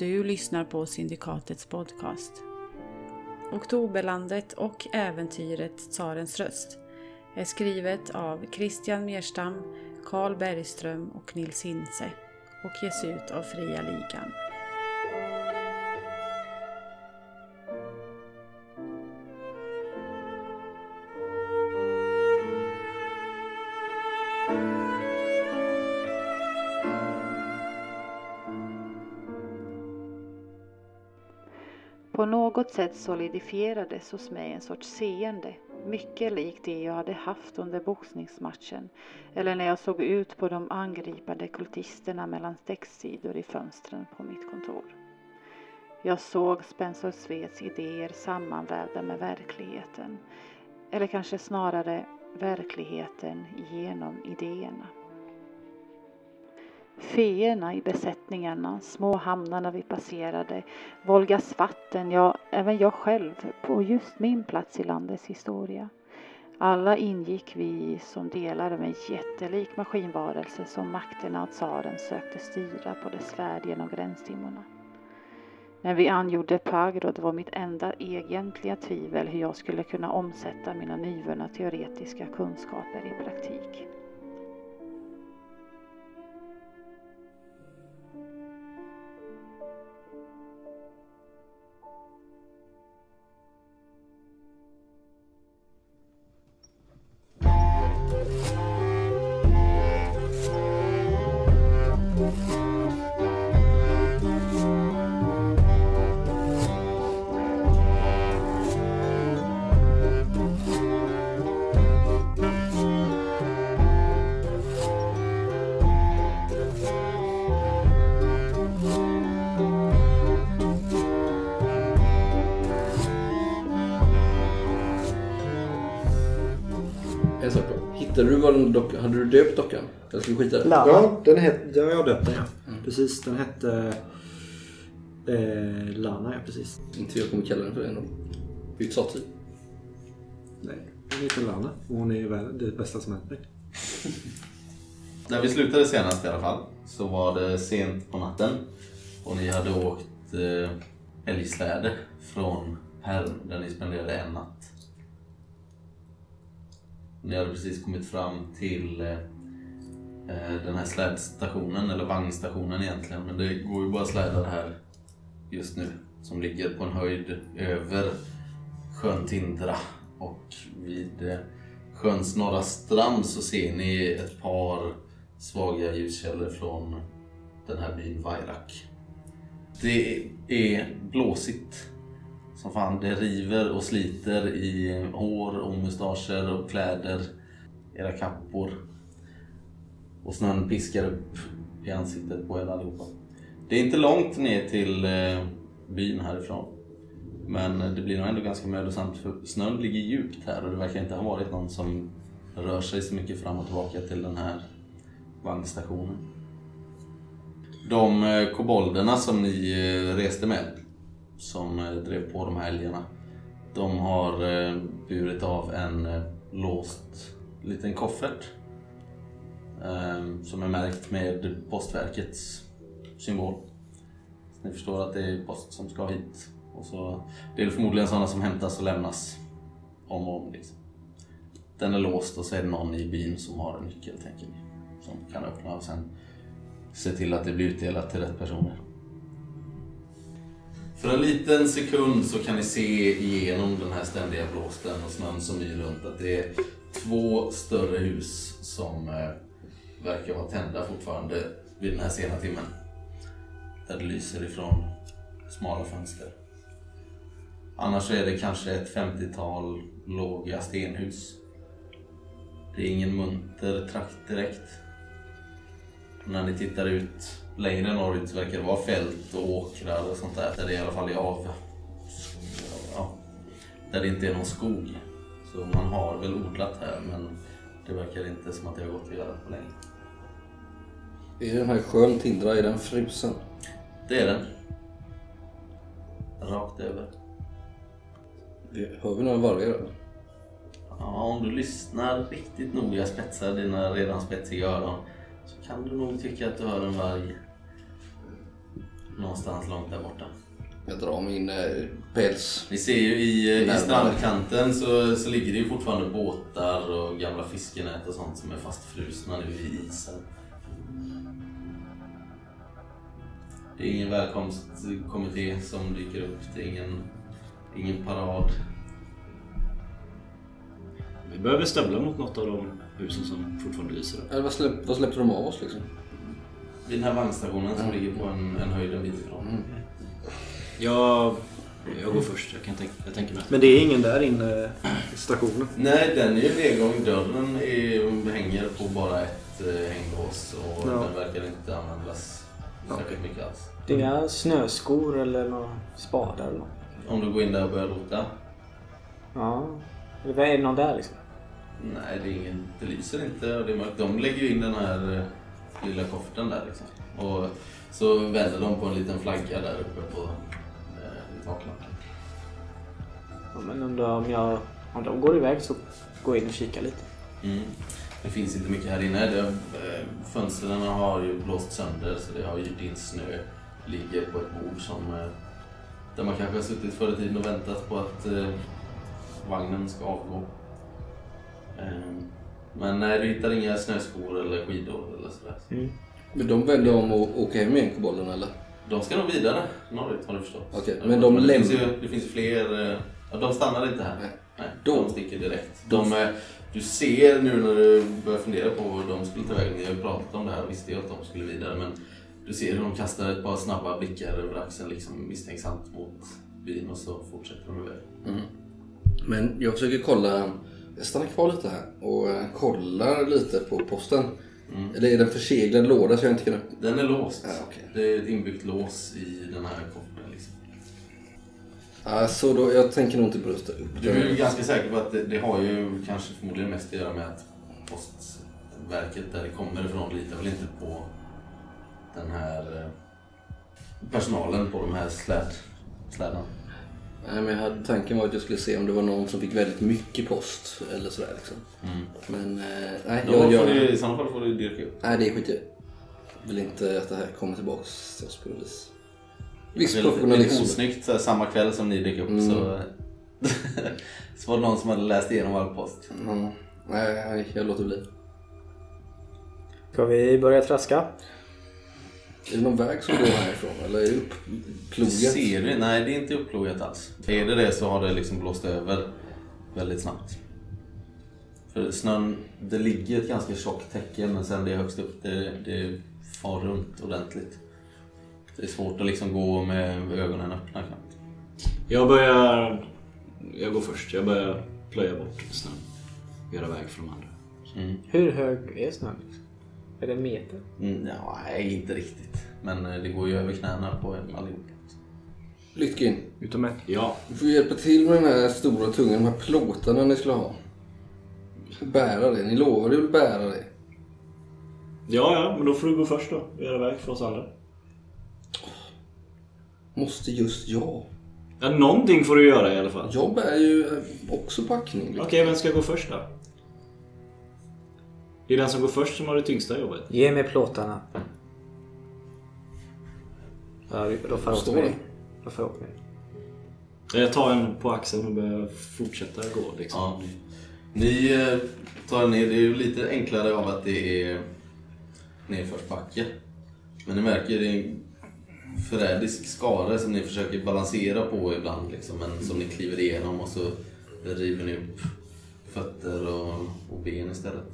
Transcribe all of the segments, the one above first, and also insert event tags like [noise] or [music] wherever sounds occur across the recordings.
du lyssnar på Syndikatets podcast. Oktoberlandet och äventyret Tsarens röst är skrivet av Christian Merstam, Carl Bergström och Nils Hintze och ges ut av Fria Ligan. Något sätt solidifierades hos mig en sorts seende, mycket likt det jag hade haft under boxningsmatchen eller när jag såg ut på de angripande kultisterna mellan textsidor i fönstren på mitt kontor. Jag såg Spencer Sveds idéer sammanvävda med verkligheten, eller kanske snarare verkligheten genom idéerna. Feerna i besättningarna, små hamnarna vi passerade, Volgas vatten, ja, även jag själv på just min plats i landets historia. Alla ingick vi som delar av en jättelik maskinvarelse som makterna av tsaren sökte styra på dess färd genom gränsdimmorna. När vi angjorde Pagrod var mitt enda egentliga tvivel hur jag skulle kunna omsätta mina nyvunna teoretiska kunskaper i praktik. Döpt dockan? Eller ska vi skita i det? Ja, den het, ja, jag döpte den ja. Precis, den hette eh, Lana, ja precis. Inte jag kommer kalla den för det ändå. Byt sati. Nej, hon heter Lana och hon är väl det bästa som hänt mig. När vi slutade senast i alla fall så var det sent på natten och ni hade åkt eh, älgsläde från Perm där ni spenderade en natt. Ni hade precis kommit fram till eh, eh, den här slädstationen, eller vagnstationen egentligen, men det går ju bara slädar här just nu som ligger på en höjd över sjön Tindra och vid eh, sjöns norra strand så ser ni ett par svaga ljuskällor från den här byn Vairak. Det är blåsigt som fan. Det river och sliter i hår och mustascher och kläder, era kappor. Och snön piskar upp i ansiktet på er allihopa. Det är inte långt ner till eh, byn härifrån. Men eh, det blir nog ändå ganska mödosamt för snön ligger djupt här och det verkar inte ha varit någon som rör sig så mycket fram och tillbaka till den här vagnstationen. De eh, kobolderna som ni reste med, som eh, drev på de här älgarna, de har eh, burit av en eh, låst liten koffert som är märkt med postverkets symbol. Så ni förstår att det är post som ska hit. Och så, det är förmodligen sådana som hämtas och lämnas om och om. Liksom. Den är låst och så är det någon i byn som har en nyckel, tänker ni. Som kan öppna och sen se till att det blir utdelat till rätt personer. För en liten sekund så kan ni se igenom den här ständiga blåsten och snön som yr runt att det är två större hus som eh, verkar vara tända fortfarande vid den här sena timmen. Där det lyser ifrån smala fönster. Annars är det kanske ett 50-tal låga stenhus. Det är ingen munter trakt direkt. När ni tittar ut längre norrut verkar det vara fält och åkrar och sånt där. Där det i alla fall är av... Ja, där det inte är någon skog. Så man har väl odlat här men det verkar inte som att det har gått att göra på länge. Är den här sjön Tindra, är den frusen? Det är den. Rakt över. Hör vi några vargar? Ja, om du lyssnar riktigt noga, spetsar dina redan spetsiga öron så kan du nog tycka att du hör en varg. någonstans långt där borta. Jag drar min eh, päls. Ni ser ju i, eh, i strandkanten så, så ligger det ju fortfarande båtar och gamla fiskenät och sånt som är fastfrusna nu i isen. Det är ingen välkomstkommitté som dyker upp. Det är ingen, ingen parad. Vi behöver stävla mot något av de husen som fortfarande lyser. upp. Eller vad, släpp, vad släppte de av oss liksom? Vid den här vagnstationen som ligger på en, en höjd en bit ifrån. Jag, jag går först. Jag, kan tänka, jag tänker mig. Men det är ingen där inne i stationen. Nej, den är ju nedgång. Dörren är, hänger på bara ett eh, hänglås och Ja. den verkar inte användas särskilt mycket alls. Det är inga snöskor eller några spadar eller något. Om du går in där och börjar rota? Ja. Eller är det någon där liksom? Nej, det, är ingen, det lyser inte och det är mörkt. De lägger ju in den här eh, lilla kofferten där liksom. Och så vänder de på en liten flagga där uppe på eh, taklacken. Ja, men undrar om jag... Om de går iväg så går jag in och kikar lite. Mm. Det finns inte mycket här inne. Det, eh, fönstren har ju blåst sönder så det har gyrt in snö. Ligger på ett bord som där man kanske har suttit förr i tiden och väntat på att eh, vagnen ska avgå. Eh, men nej, du hittar inga snöskor eller skidor eller sådär. Men de vänder om och åker hem igen, kobolderna eller? De ska nog vidare norrut har du förstått. Okej, men de det, läm- finns ju, det finns ju fler. eh, Ja, de stannar inte här. Nej. Nej, Då- de sticker direkt. De, eh, du ser nu när du börjar fundera på vad de skulle ta vägen. Ni har ju pratat om det här och visste ju att de skulle vidare. Men du ser hur de kastar ett par snabba blickar över axeln liksom misstänksamt mot byn och så fortsätter de iväg. Men jag försöker kolla, jag stannar kvar lite här och eh, kollar lite på posten. Eller är det en förseglad låda så jag inte kan? Den är låst. Ja, okej. Det är ett inbyggt lås i den här kofferten. Liksom. Alltså då, jag tänker nog inte brösta upp Du är ju den. ganska säker på att det, det har ju kanske förmodligen mest att göra med att postverket där det kommer ifrån litar väl inte på den här eh, personalen på de här släd, slädarna. Nej, men jag hade, tanken var att jag skulle se om det var någon som fick väldigt mycket post eller sådär liksom. Men eh, nej, Då jag, får jag, du, I sådana fall får du dyrka upp. nej, det skiter jag vill inte att det här kommer tillbaks till oss på något vis. Viss Det är lite, osnyggt så här, samma kväll som ni dök upp Mm. så, [laughs] så var det någon som hade läst igenom all post. Nej, nej, jag låter bli. Ska vi börja traska? Är det någon väg som går härifrån eller är det upplogat? Ser du? Nej, det är inte upplogat alls. Är det det så har det liksom blåst över väldigt snabbt. För snön, det ligger ett ganska tjockt täcke men sen det är högst upp, det, det far runt ordentligt. Det är svårt att liksom gå med ögonen öppna knappt. Jag börjar... Jag går först. Jag börjar plöja bort snön. Göra väg för de andra. Hur hög är snön? Är det en meter? Mm, nej, inte riktigt. Men eh, det går ju över knäna på allihop. Lytkin, Utom ett. Ja, du får hjälpa till med den här stora tungan, de här plåtarna ni skulle ha. Bära det, ni lovade ju att bära det. ja, ja, men då får du gå först då. och Göra väg för oss andra. Måste just jag? Ja, någonting får du göra i alla fall. Jag bär ju eh, också packning. Okej, vem ska gå först då? Det är den som går först som har det tyngsta jobbet. Ge mig plåtarna. Ja, då får jag. Då får åka med. Jag tar en på axeln och börjar fortsätta gå liksom. Ja. Ni eh, tar ner, det är ju lite enklare av att det är nedförsbacke. Men ni märker det är en förrädisk skara som ni försöker balansera på ibland liksom, men som ni kliver igenom och så river ni upp fötter och, och ben istället.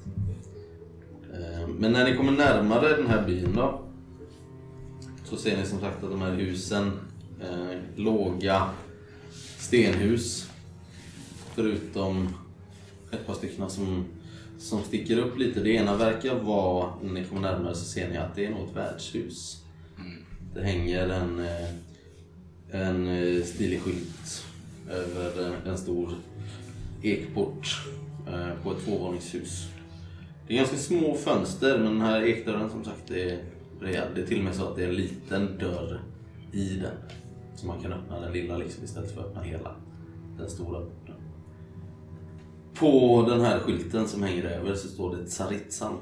Eh, Men när ni kommer närmare den här byn då så ser ni som sagt att de här husen, eh, låga stenhus Förutom ett par stycken som, som sticker upp lite. Det ena verkar vara, när ni kommer närmare så ser ni att det är nog ett värdshus. Det hänger en, eh, en eh, stilig skylt över eh, en stor ekport på ett tvåvåningshus. Det är ganska små fönster men den här ekdörren som sagt är rejäl. Det är till och med så att det är en liten dörr i den. Så man kan öppna den lilla liksom istället för att öppna hela den stora porten. På den här skylten som hänger över så står det Tsaritsan.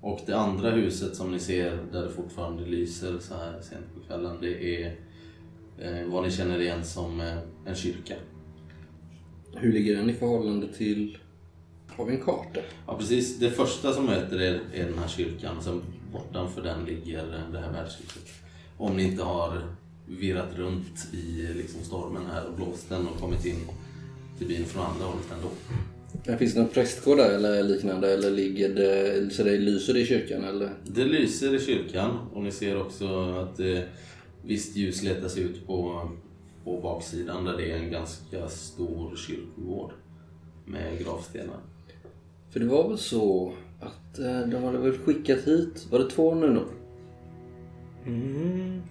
Och det andra huset som ni ser där det fortfarande lyser så här sent på kvällen det är eh, vad ni känner igen som eh, en kyrka. Hur ligger den i förhållande till... Har vi en karta? Ja precis, det första som möter er är den här kyrkan sen bortanför den ligger det här värdshuset. Om ni inte har virrat runt i liksom stormen här och blåst den och kommit in till byn från andra hållet ändå. Men finns det någon prästgård där eller liknande? Eller ligger det, så det lyser i kyrkan? Eller? Det lyser i kyrkan och ni ser också att eh, visst ljus letar sig ut på, på baksidan där det är en ganska stor kyrkogård med gravstenar. För det var väl så att eh, de hade väl skickat hit, var det två nunnor? Mm.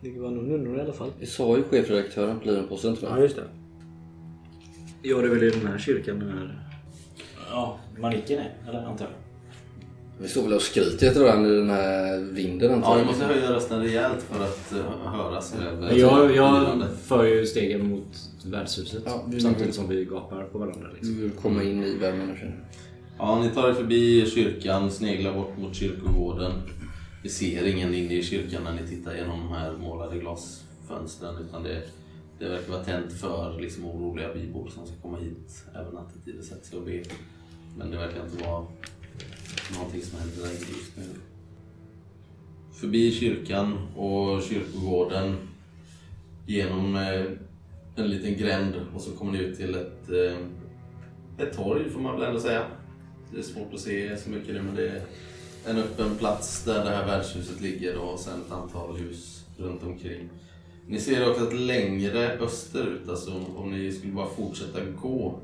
Det var nog nunnor i alla fall. Det sa ju chefredaktören på Livenposten tror Ja, jag. just det. Ja, det är väl i den här kyrkan den här... Ja, manicken är, eller antar jag. Vi står väl och skryter efter varandra i den här vinden Ja, antar jag. måste höja rösten rejält för att uh, höras över Jag, jag för ju stegen mot värdshuset Ja, vi- samtidigt som vi gapar på varandra. Liksom. Vi vill komma in i värmen och känna. Ja, ni tar er förbi kyrkan, sneglar bort mot kyrkogården. Ni ser ingen inne i kyrkan när ni tittar genom de här målade glasfönstren utan det, det verkar vara tänt för liksom, oroliga bybor som ska komma hit även nattetid och sätta sig och be. Men det verkar inte vara någonting som händer där inne just nu. Förbi kyrkan och kyrkogården genom eh, en liten gränd och så kommer ni ut till ett, eh, ett torg får man väl ändå säga. Det är svårt att se så mycket nu men det är en öppen plats där det här värdshuset ligger och sen ett antal hus runt omkring. Ni ser också att längre österut, alltså om ni skulle bara fortsätta gå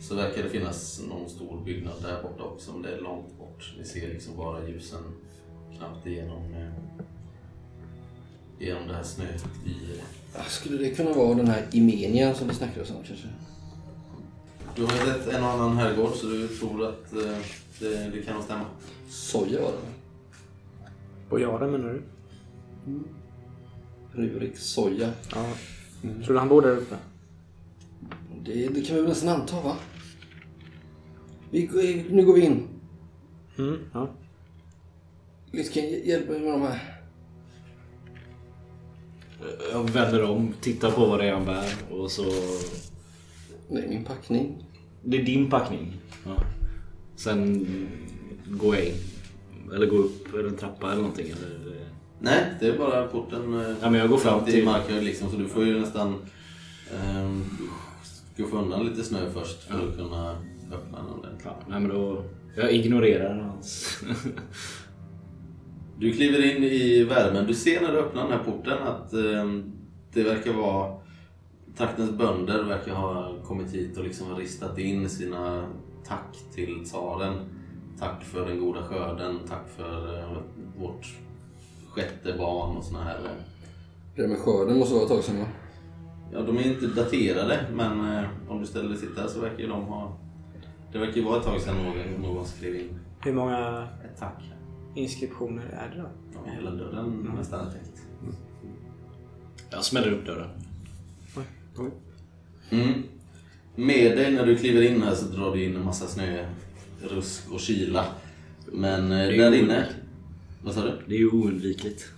så verkar det finnas någon stor byggnad där borta också men det är långt bort. Ni ser liksom bara ljusen knappt igenom, eh, genom det här snöyret. Skulle det kunna vara den här Imenia som vi snackade om kanske? Du har ju sett en och annan herrgård så du tror att eh, det, det kan nog stämma. Soja var det Jaren menar du? Rurik Soja. Ja. Tror du han bor där uppe? Det, det kan vi väl nästan anta va? Vi, nu går vi in. Mm, ja. Lisken, hjälp mig med de här. Jag vänder om, tittar på vad det är han bär och så... Det är min packning. Det är din packning. Ja. Sen går jag in. Eller går upp eller en trappa eller någonting. Eller... Nej, det är bara porten eh, Ja, men jag går fram till markhöjd liksom så du får ju nästan um, skuffa undan lite snö först för att kunna öppna den ordentligt. Ja, nej men då... Jag ignorerar hans... Du kliver in i värmen. Du ser när du öppnar den här porten att ehm, det verkar vara traktens bönder verkar ha kommit hit och liksom ristat in sina tack till tsaren. Tack för den goda skörden, tack för eh, vårt sjätte barn och såna här. Det där med skörden måste vara ett tag sedan va? Ja, de är inte daterade men eh, om du ställer dig sitta så verkar ju de ha... Det verkar ju vara ett tag sedan någon, någon skrev in Hur många ett tack. inskriptioner är det då? Ja, hela dörren nästan är täckt. Jag smäller upp dörren. Mm. Med dig när du kliver in här så drar du in en massa snö, rusk och kyla. Men eh, är där inne... Vad sa du? Det är ju oundvikligt.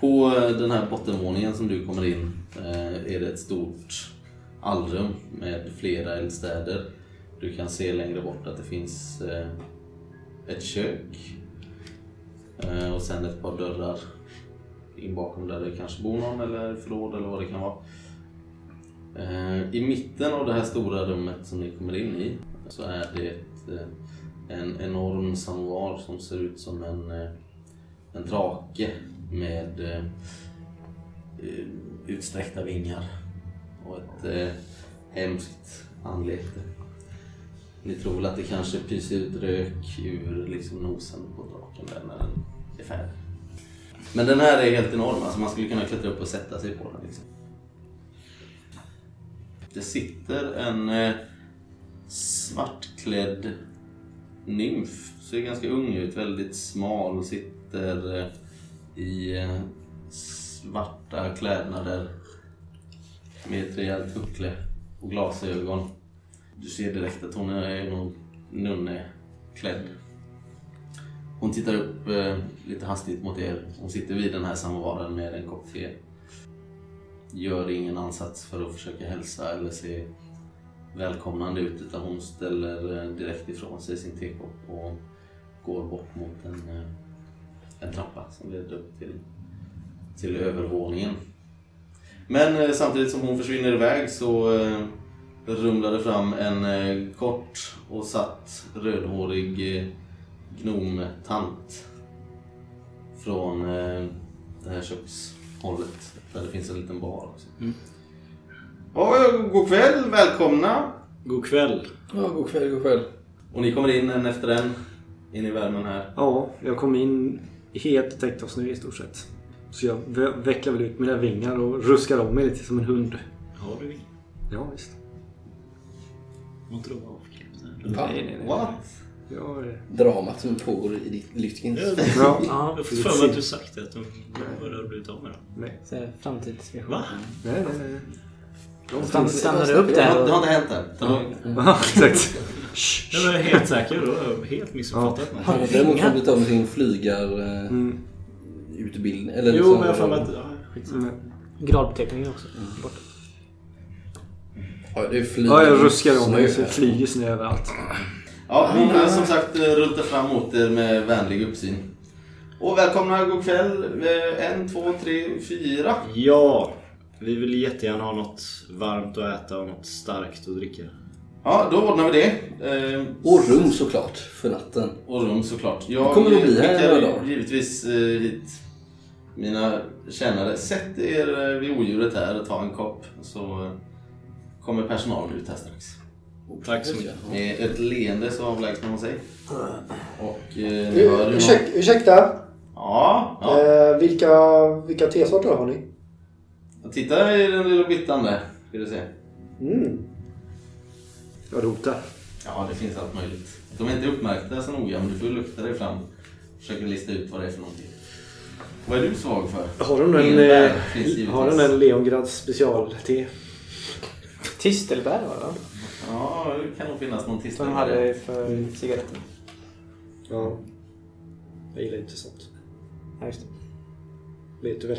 På eh, den här bottenvåningen som du kommer in eh, är det ett stort allrum med flera eldstäder. Du kan se längre bort att det finns ett kök och sen ett par dörrar in bakom där det kanske bor någon eller förråd eller vad det kan vara. Eh, I mitten av det här stora rummet som ni kommer in i så är det eh, en enorm samovar som ser ut som en, eh, en drake med utsträckta vingar och ett hemskt anlete. Ni tror väl att det kanske pyser ut rök ur liksom nosen på draken där när den är färdig. Men den här är helt enorm, alltså man skulle kunna klättra upp och sätta sig på den. Liksom. Det sitter en eh, svartklädd nymf, ser ganska ung ut, väldigt smal, och sitter eh, i eh, svarta klädnader med ett rejält huckle och glasögon. Du ser direkt att hon är någon nunneklädd. Hon tittar upp eh, lite hastigt mot er. Hon sitter vid den här samovaren med en kopp te. Gör ingen ansats för att försöka hälsa eller se välkomnande ut utan hon ställer eh, direkt ifrån sig sin tekopp och går bort mot en, eh, en trappa som leder upp till, till övervåningen. Men eh, samtidigt som hon försvinner iväg så rumlar det fram en kort och satt rödhårig gnomtant från det här kökshållet där det finns en liten bar också. Ja, god kväll, välkomna! God kväll. Ja, god kväll, god kväll. Och ni kommer in en efter en in i värmen här. Ja, jag kom in helt täckt av snö i stort sett. Så jag ve- vecklar väl ut mina vingar och ruskar om mig lite som en hund. Har du inget? Ja, visst. Var inte du avklippt? Va? Nej, nej, nej. What? Dramat som pågår i ditt Lytkins. ja, Jag ja, har fått för mig att du sagt det. Att de har du blivit av med dem? nej. Framtidsvision. Va? Nej, nej, nej. Stann, stannar du upp har, det där har inte hänt än. Ja, exakt. [laughs] Jag är helt säker. Då har jag helt missuppfattat mig. Har däremot fått blivit av med sin flygar... eh, Mm. Jo, liksom- men jag har för mig att... Ja. Mm. Gradbeteckningen också. Borta. Ja, det är flyg. Ja, jag ruskar om mig det flyger snö överallt. Ja, hon är som sagt eh, rultar fram mot er med vänlig uppsyn. Och välkomna, god kväll. Eh, En, två, tre, fyra. Ja, vi vill jättegärna ha något varmt att äta och något starkt att dricka. Ja, då ordnar vi det. Eh, Och rum såklart för natten. Och rum såklart. Jag Kommer att bli här skickar några dagar. givetvis eh, hit mina tjänare. Sätt er eh, vid odjuret här och ta en kopp. Så kommer personalen ut här strax. Tack så mycket. Ett leende så avlägsnar man sig. Och eh, ni hör hur Ursäk, man... ursäkta, Ja, ja. eh, vilka, vilka tesorter har ni? Titta i den lilla byttan där. Ska du se. Mm. Jag rotar. Ja, det finns allt möjligt. De är inte uppmärkta så noga, men du får lukta dig fram. Försöker lista ut vad det är för någonting. Vad är du svag för? Har de en, eh, har de en Leongrads specialte? Tistelbär var det va? Ja, det kan nog finnas någon tistel. de hade för cigaretter. Ja. Jag gillar inte sånt. Ja, just det. Vet du väl?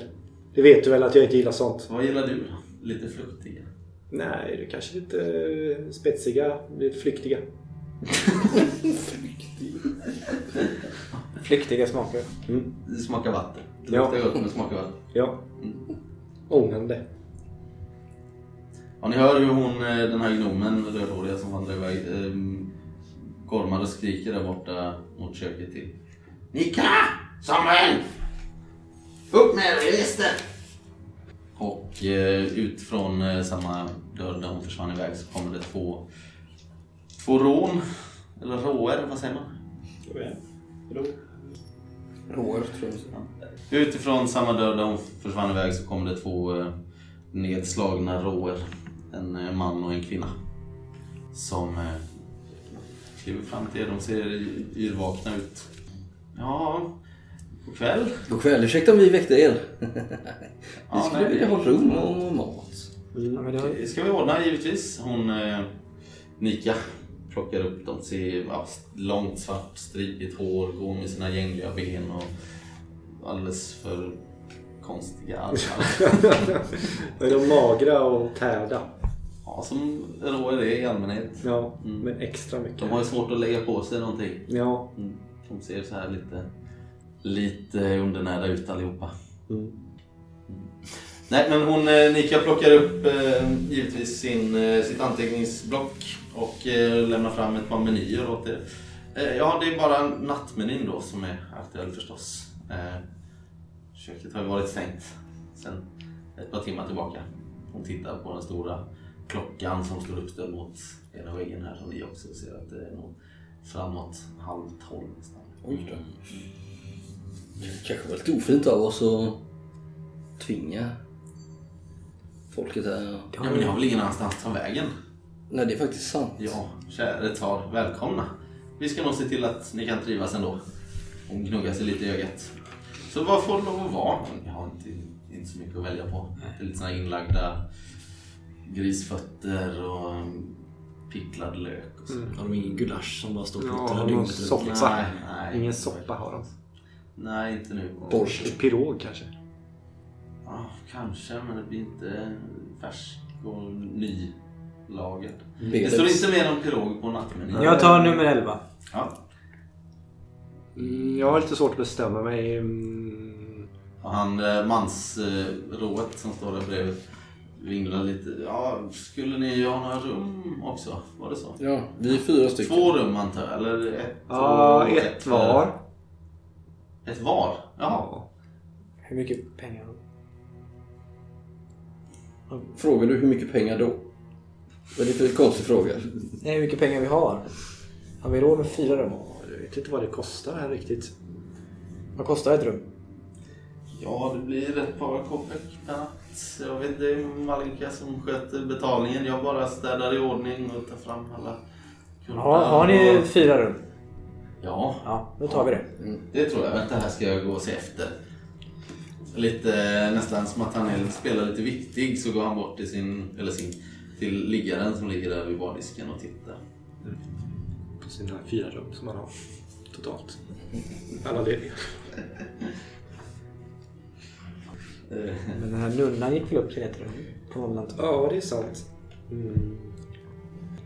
Det vet du väl att jag inte gillar sånt? Vad gillar du då? Lite fluktiga? Nej, det är kanske lite eh, spetsiga, lite flyktiga. [laughs] Flyktiga smaker. Mm. Det smakar vatten. Det Ja. luktar gott men det smakar vatten. Ja. Ångande. Ja, ni hör hur hon, eh, den här gnomen, rödhåriga som vandrar iväg, eh, gormar och skriker där borta mot köket till. Nika! Samuel! Upp med er gäster! Och eh, ut från eh, samma dörr där hon försvann iväg så kommer det två, två rån. Eller råer, vad säger man? Råer tror jag. Utifrån samma dörr där hon försvann iväg så kommer det två eh, nedslagna råer. En eh, man och en kvinna. Som eh, kliver fram till er. De ser yrvakna ut. Ja, god kväll. God kväll, ursäkta om vi väckte er. vi Ja, skulle nej, vilja ha rum och mat. Men det ska vi ordna givetvis. Hon, eh, Nika, plockar upp dem. Ser ja, långt svart stripigt hår, går med sina gängliga ben och alldeles för konstiga armar. [laughs] Är de magra och tärda? Ja, som råer är i allmänhet. Ja, Mm. men extra mycket. De har ju svårt att lägga på sig någonting. Ja. Mm. De ser så här lite, lite undernärda ut allihopa. Mm. Nej, men hon, eh, Nika plockar upp eh, givetvis sin, eh, sitt anteckningsblock och lämnar fram ett par menyer åt er. Ja, det är bara nattmenyn då som är aktuell förstås. Köket har ju varit stängt sedan ett par timmar tillbaka. Hon tittar på den stora klockan som står uppställd mot ena väggen här som ni också ser att det är nog framåt halv tolv nästan. Oj då. Det kanske var lite ofint av oss att tvinga folket här. Ja, men ni har väl ingen annanstans att ta vägen? Nej, det är faktiskt sant. Ja, käre tar, välkomna. Vi ska nog se till att ni kan trivas ändå. Hon gnuggar sig lite i ögat. Så vad får det lov att vara? Jag har inte, inte så mycket att välja på. Det är lite såna inlagda grisfötter och picklad lök och så. Mm. Har de ingen gulasch som bara står och puttrar dygnet runt? soppa. Nej, nej. Ingen soppa har de. Nej, inte nu. Borst. Pirog kanske? Ja, kanske, men det blir inte färsk och nylagad. Det Belet. står inte mer om pirog på nattmenyn. Jag tar nummer 11. Ja. Mm, jag har lite svårt att bestämma mig. Mm, Och han eh, mansrået som står där bredvid vinglar lite. Ja, skulle ni ha några rum också? Var det så? Ja, vi är fyra stycken. Två rum antar jag? Eller ett? Ja, och ett var. Ett var? Jaha. Hur mycket pengar? Frågar du hur mycket pengar då? Vad är det för konstig fråga? Nej, hur mycket pengar vi har. Har vi råd med fyra rum? Jag vet inte vad det kostar här riktigt. Vad kostar ett rum? Ja, det blir ett par natt. Jag vet det är Malinka som sköter betalningen. Jag bara städar i ordning och tar fram alla kuddar. Har, har ni och- fyra rum? Ja, Ja, då tar vi det. det tror jag. Vänta, här ska jag gå och se efter. Lite nästan som att han är, spelar lite viktig så går han bort till sin, eller sin, till liggaren som ligger där vid bardisken och tittar. På sina fyra rum som man har totalt. Alla lediga. [laughs] Eh, Men den här nunnan gick väl upp till ett rum? Anta. Ja, det är sant. Mm.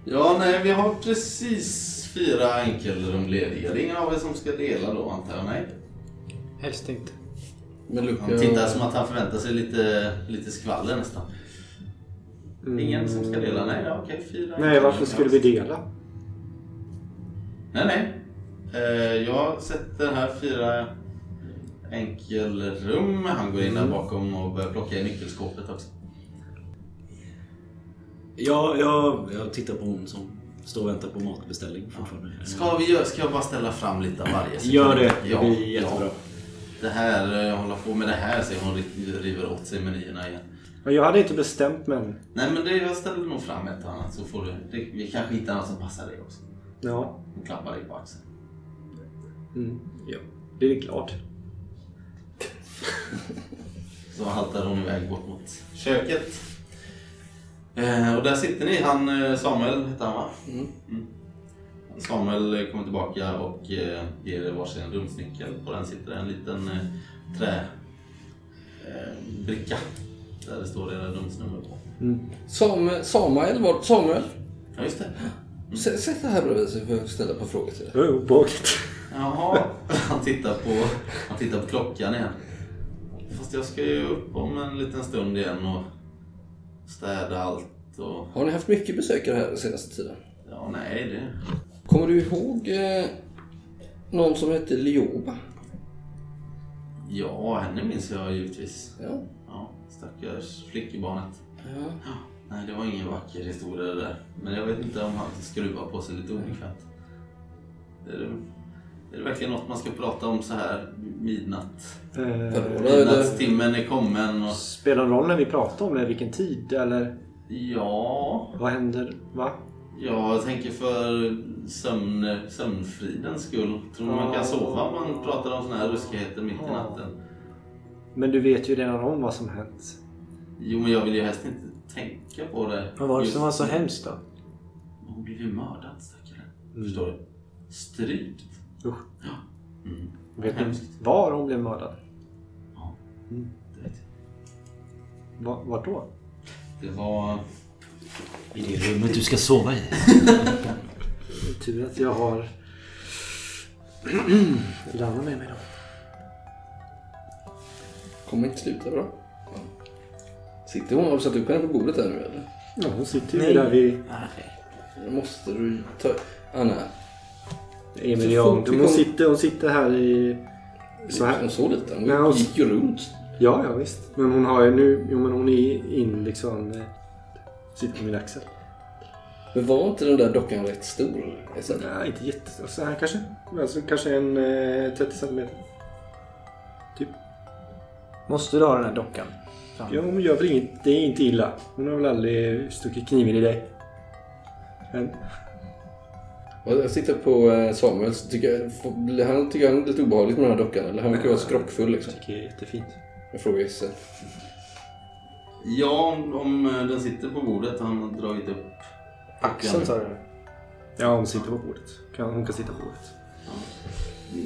Ja, nej, vi har precis fyra enkelrum lediga. Det är ingen av er som ska dela då antar jag? Nej? Helst inte. Men Luca... Han tittar som att han förväntar sig lite, lite skvaller nästan. Ingen som ska dela? Nej, ja, okej. Fyra Nej, varför skulle vi dela? Nej, nej. Eh, jag sätter här fyra enkelrum. Han går in där bakom och börjar plocka i nyckelskåpet också. Ja, jag, jag tittar på hon som står och väntar på matbeställning fortfarande. Ska, vi göra, ska jag bara ställa fram lite av varje? Så Gör kan- det, det blir jättebra. Det här, eh, hålla på med det här så hon ri- river åt sig menyerna igen. Ja, Jag hade inte bestämt men... Nej men det, jag ställer nog fram ett och annat så får du, det, vi kanske hittar något som passar dig också. Ja. Hon klappar dig på axeln. Mm. ja. Det är glad. [laughs] Så haltar hon iväg bort mot köket. Eh, och där sitter ni. Han eh, Samuel hette han va? Mm. Samuel eh, kommer tillbaka och eh, ger er varsin rumsnyckel. På den sitter en liten eh, trä eh. Där det står era rumsnummer på. Samuel, Samuel, var, Samuel. Ja just det. S- Sätt dig här bredvid så får jag ställa par frågor till dig. Obehagligt. Jaha. Han tittar på, han tittar på klockan igen. Fast jag ska ju upp om en liten stund igen och städa allt och... Har ni haft mycket besökare här den senaste tiden? Ja, nej det... Kommer du ihåg eh, någon som hette Lioba? Ja, henne minns jag givetvis. Ja. Ja, stackars flickebarnet. ja. Ja, nej, det var ingen vacker historia det där. Men jag vet inte om han skruvar på sig lite obekvämt. Är det, är det verkligen något man ska prata om så här midnatt? Eh, Midnattstimmen är kommen och... spelar det roll när vi pratar om det? Vilken tid? Eller Ja, vad händer? Va? jag tänker för sömn, sömnfridens skull. Tror man kan sova om man pratar om såna här ruskigheter mitt i natten? Men du vet ju redan om vad som hänt. Jo, men jag vill ju helst inte tänka på det. Vad var det som var så hemskt då? Hon blev ju mördad stackaren. Förstår du? Strypt. Usch. Ja. Mm. Vet ni var hon blev mördad? Ja, Mm. det vet jag. Va- Vart då? Det var... I det rummet du ska sova i. Tur att jag har [clears throat] Lanna med mig då. Kommer inte sluta bra. Sitter hon? Har du satt upp henne på bordet där nu eller? Ja, hon sitter ju Nej. där vid Nu måste du ta... Anna. Emil vi Hon kom- sitter, hon sitter här i... Så här. Hon så lite. Hon Nej, hon- gick ju runt. Ja, ja visst. Men hon har ju nu... Jo, men hon är in liksom... eh, Sitter på min axel. Men var inte den där dockan rätt stor? Alltså, Nej, inte jätte... Så här kanske. Alltså kanske en eh, 30 centimeter. Typ. Måste du ha den här dockan? Ja, hon gör väl inget. Det är inte illa. Hon har väl aldrig stuckit kniven i dig. Men, Jag tittar på eh, Samuel så tycker jag, han tycker han är lite obehagligt med den här dockan. Eller han verkar vara skrockfull liksom. jag tycker det är jättefint. Jag frågar Jesse. Ja, om, om den sitter på bordet han har dragit upp Axeln sa du? Ja, hon sitter på bordet. Kan, hon kan sitta på bordet.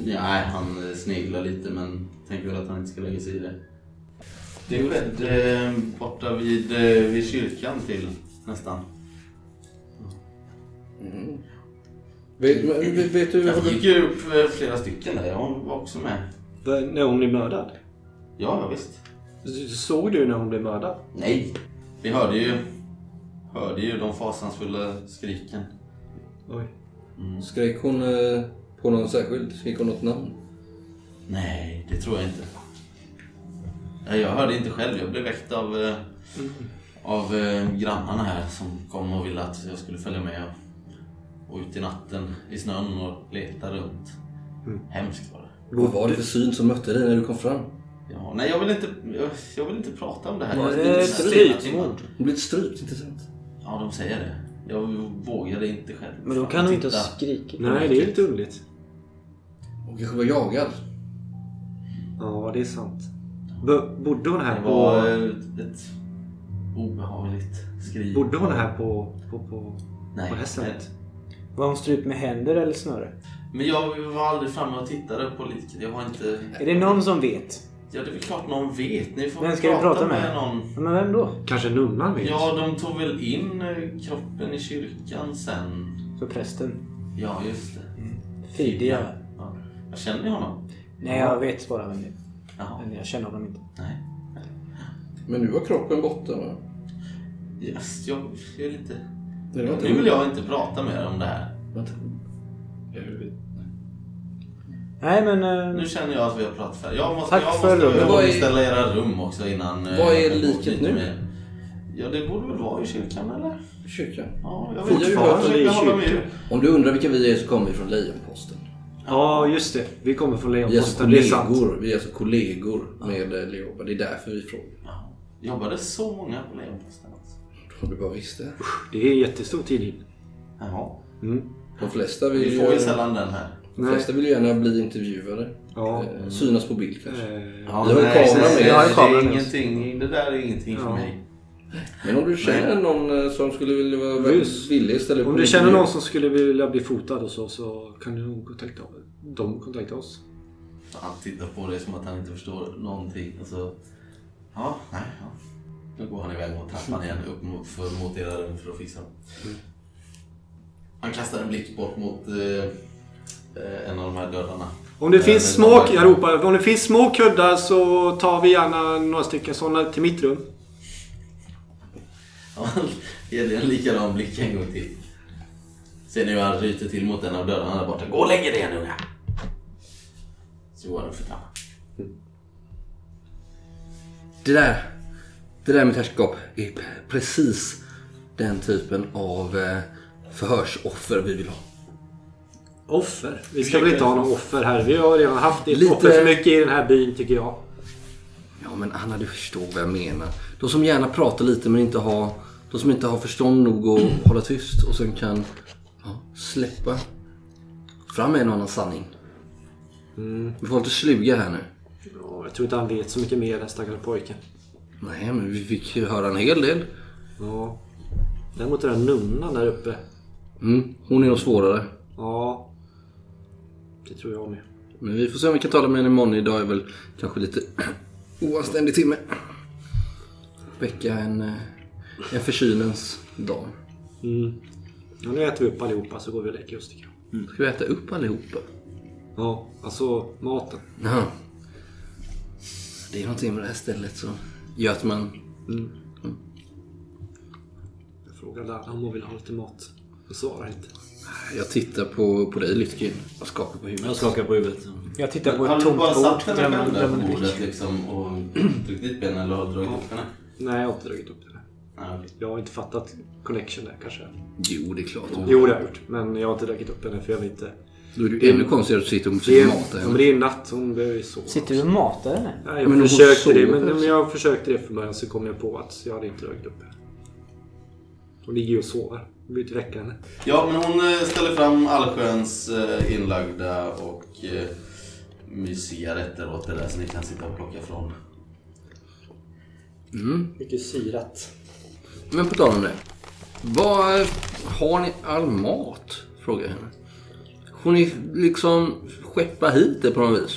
Nej, han eh, sneglar lite men tänker väl att han inte ska lägga sig i det. Det skedde eh, borta vid, eh, vid kyrkan till nästan. Vet, vet, vet du... Jag gick ju upp eh, flera stycken där. Hon var också med. När hon blev mördad? Ja, ja, visst. Såg du när hon blev mördad? Nej. Vi hörde ju, hörde ju de fasansfulla skriken. Oj. Skrek hon eh, på någon särskild? Skrek hon något namn? Nej, det tror jag inte. Nej, Jag hörde inte själv. Jag blev väckt av, eh, av eh, grannarna här som kom och ville att jag skulle följa med och, och ut i natten i snön och leta runt. Hemskt var det. Vad var det för syn som mötte dig när du kom fram? Ja, nej, jag vill, inte, jag, jag vill inte prata om det här. Jag det inte ett strypmord? Hon blev strypt, inte sant? Ja, de säger det. Jag vågade inte själv. Men då kan hon inte ha skrikit. Nej, det är lite underligt. Hon kanske var jagad. Ja, det är sant. B- bodde hon här Det på... var eh, ett obehagligt skri. Bodde hon här på, på, på, Nej, på hästen? nej. Var hon strypt med händer eller snöre? Men jag var aldrig framme och tittade på liket. Jag har inte... Är det någon som vet? Ja, det är väl klart någon vet. Ni får Vem ska vi prata med? med någon. Ja, Men vem då? Kanske nunnan vet? Ja, de tog väl in eh, kroppen i kyrkan sen. För prästen? Ja, just det. Fidia? Ja. Jag känner ni honom? Nej, jag vet bara vem det är. Jaha. Men jag känner honom inte. Nej. Men nu var kroppen borta va? Yes, jag, jag är lite... Det Nu vill jag inte prata mer om det här. Vänta. Nej, men... eh, Nu känner jag att vi har pratat färdigt. Jag måste, Tack jag för måste rummet. Vad är- ställa era rum också innan... eh, Vad är jag går liket lite nu? mer. Ja, det borde väl vara i kyrkan eller? Kyrkan. Ja, jag Fortfarande. Jag försöker i hålla kyrkan. Om du undrar vilka vi är så kommer vi från Lejonposten. Ja, just det. Vi kommer från Vi är alltså Lejonposten. Det är sant. kollegor, vi är alltså kollegor med eh, Leoba. Det är därför vi frågar. Ja. Jobbade så många på Lejonposten. Om du bara visste. Det är en jättestor tidning. Jaha. Mm. De flesta vill, Vi får ju sällan den här. de flesta vill ju gärna bli intervjuade. Ja. Eh, Synas på bild kanske. Eh, Ja, Vi har ju kamera med. Det, Jag har det, ingenting, det där är ingenting för Ja. mig. Men om du känner någon eh, som skulle vilja vara villig upp Om du känner intervju. någon som skulle vilja bli fotad och så, så kan du nog kontakta dem. Kontakta oss. Han tittar på dig som att han inte förstår någonting. Och så, ja, nej, ja. Nu går han iväg mot trappan igen upp mot, för, mot era rum för att fixa. Han kastar en blick bort mot eh, eh, en av de här dörrarna. Om det Eh, finns små, jag ropar, om det finns små kuddar så tar vi gärna några stycken sådana till mitt rum. Ja, [laughs] ger dig en likadan blick en gång till. Ser ni hur han ryter till mot en av dörrarna där borta. Gå och lägg er igen unga! Så går han för trappan. Det där, det där med herrskap är precis den typen av eh, förhörsoffer vi vill ha. Offer? Vi ska väl inte ha några offer här. Vi har redan haft ett Lite- offer för mycket i den här byn tycker jag. Ja men Anna du förstår vad jag menar. De som gärna pratar lite men inte har, de som inte har förstånd nog att [clears throat] hålla tyst och sen kan ja, släppa fram en och annan sanning. Vi får lite sluga här nu. Ja, jag tror inte han vet så mycket mer den stackars pojken. Nej men vi fick ju höra en hel del. Ja. Däremot den där nunnan där uppe. Mm, hon är nog svårare. Ja. Det tror jag med. Men vi får se om vi kan tala med henne imorgon. Idag är väl kanske lite [clears throat] oanständig timme. Väcka en, eh, en försynens dag. Mm. Ja, nu äter vi upp allihopa så går vi och lägger oss tycker jag. Ska vi äta upp allihopa? Ja, alltså maten. Jaha. Det är någonting med det här stället så gör att man... Jag frågade alla om hon ville ha lite mat. Hon svarar inte. Jag tittar på, på dig Lytkin och skakar på huvudet. Jag skakar på huvudet. Jag tittar på Har ett du tomt bara bord. satt henne Glömmer själv där glömmer på en bordet liksom och tryckt dit benen eller har du dragit upp henne? Nej, jag har inte dragit upp okej. Jag har inte fattat connection där kanske. Jo, det är klart. Jo, det har jag gjort. Men jag har inte dragit upp henne för jag vill inte... Då är det ju ännu konstigare att du sitter och Det försöker är, mata ja, men henne. det är natt. Hon behöver ju sova. Sitter du och matar henne? Nej, Men jag hon försökte det. Men, men jag försökte det från början så kom jag på att jag hade inte dragit upp henne. Hon ligger ju och sover. Jag vill inte väcka henne. Ja, men hon eh, ställer fram allsköns eh, inlagda och eh, mysiga rätter åt er där så ni kan sitta och plocka från. Mm. Mycket syrat. Men på tal om det. Vad har ni all mat? Frågar jag henne. Får ni liksom skeppa hit det på något vis?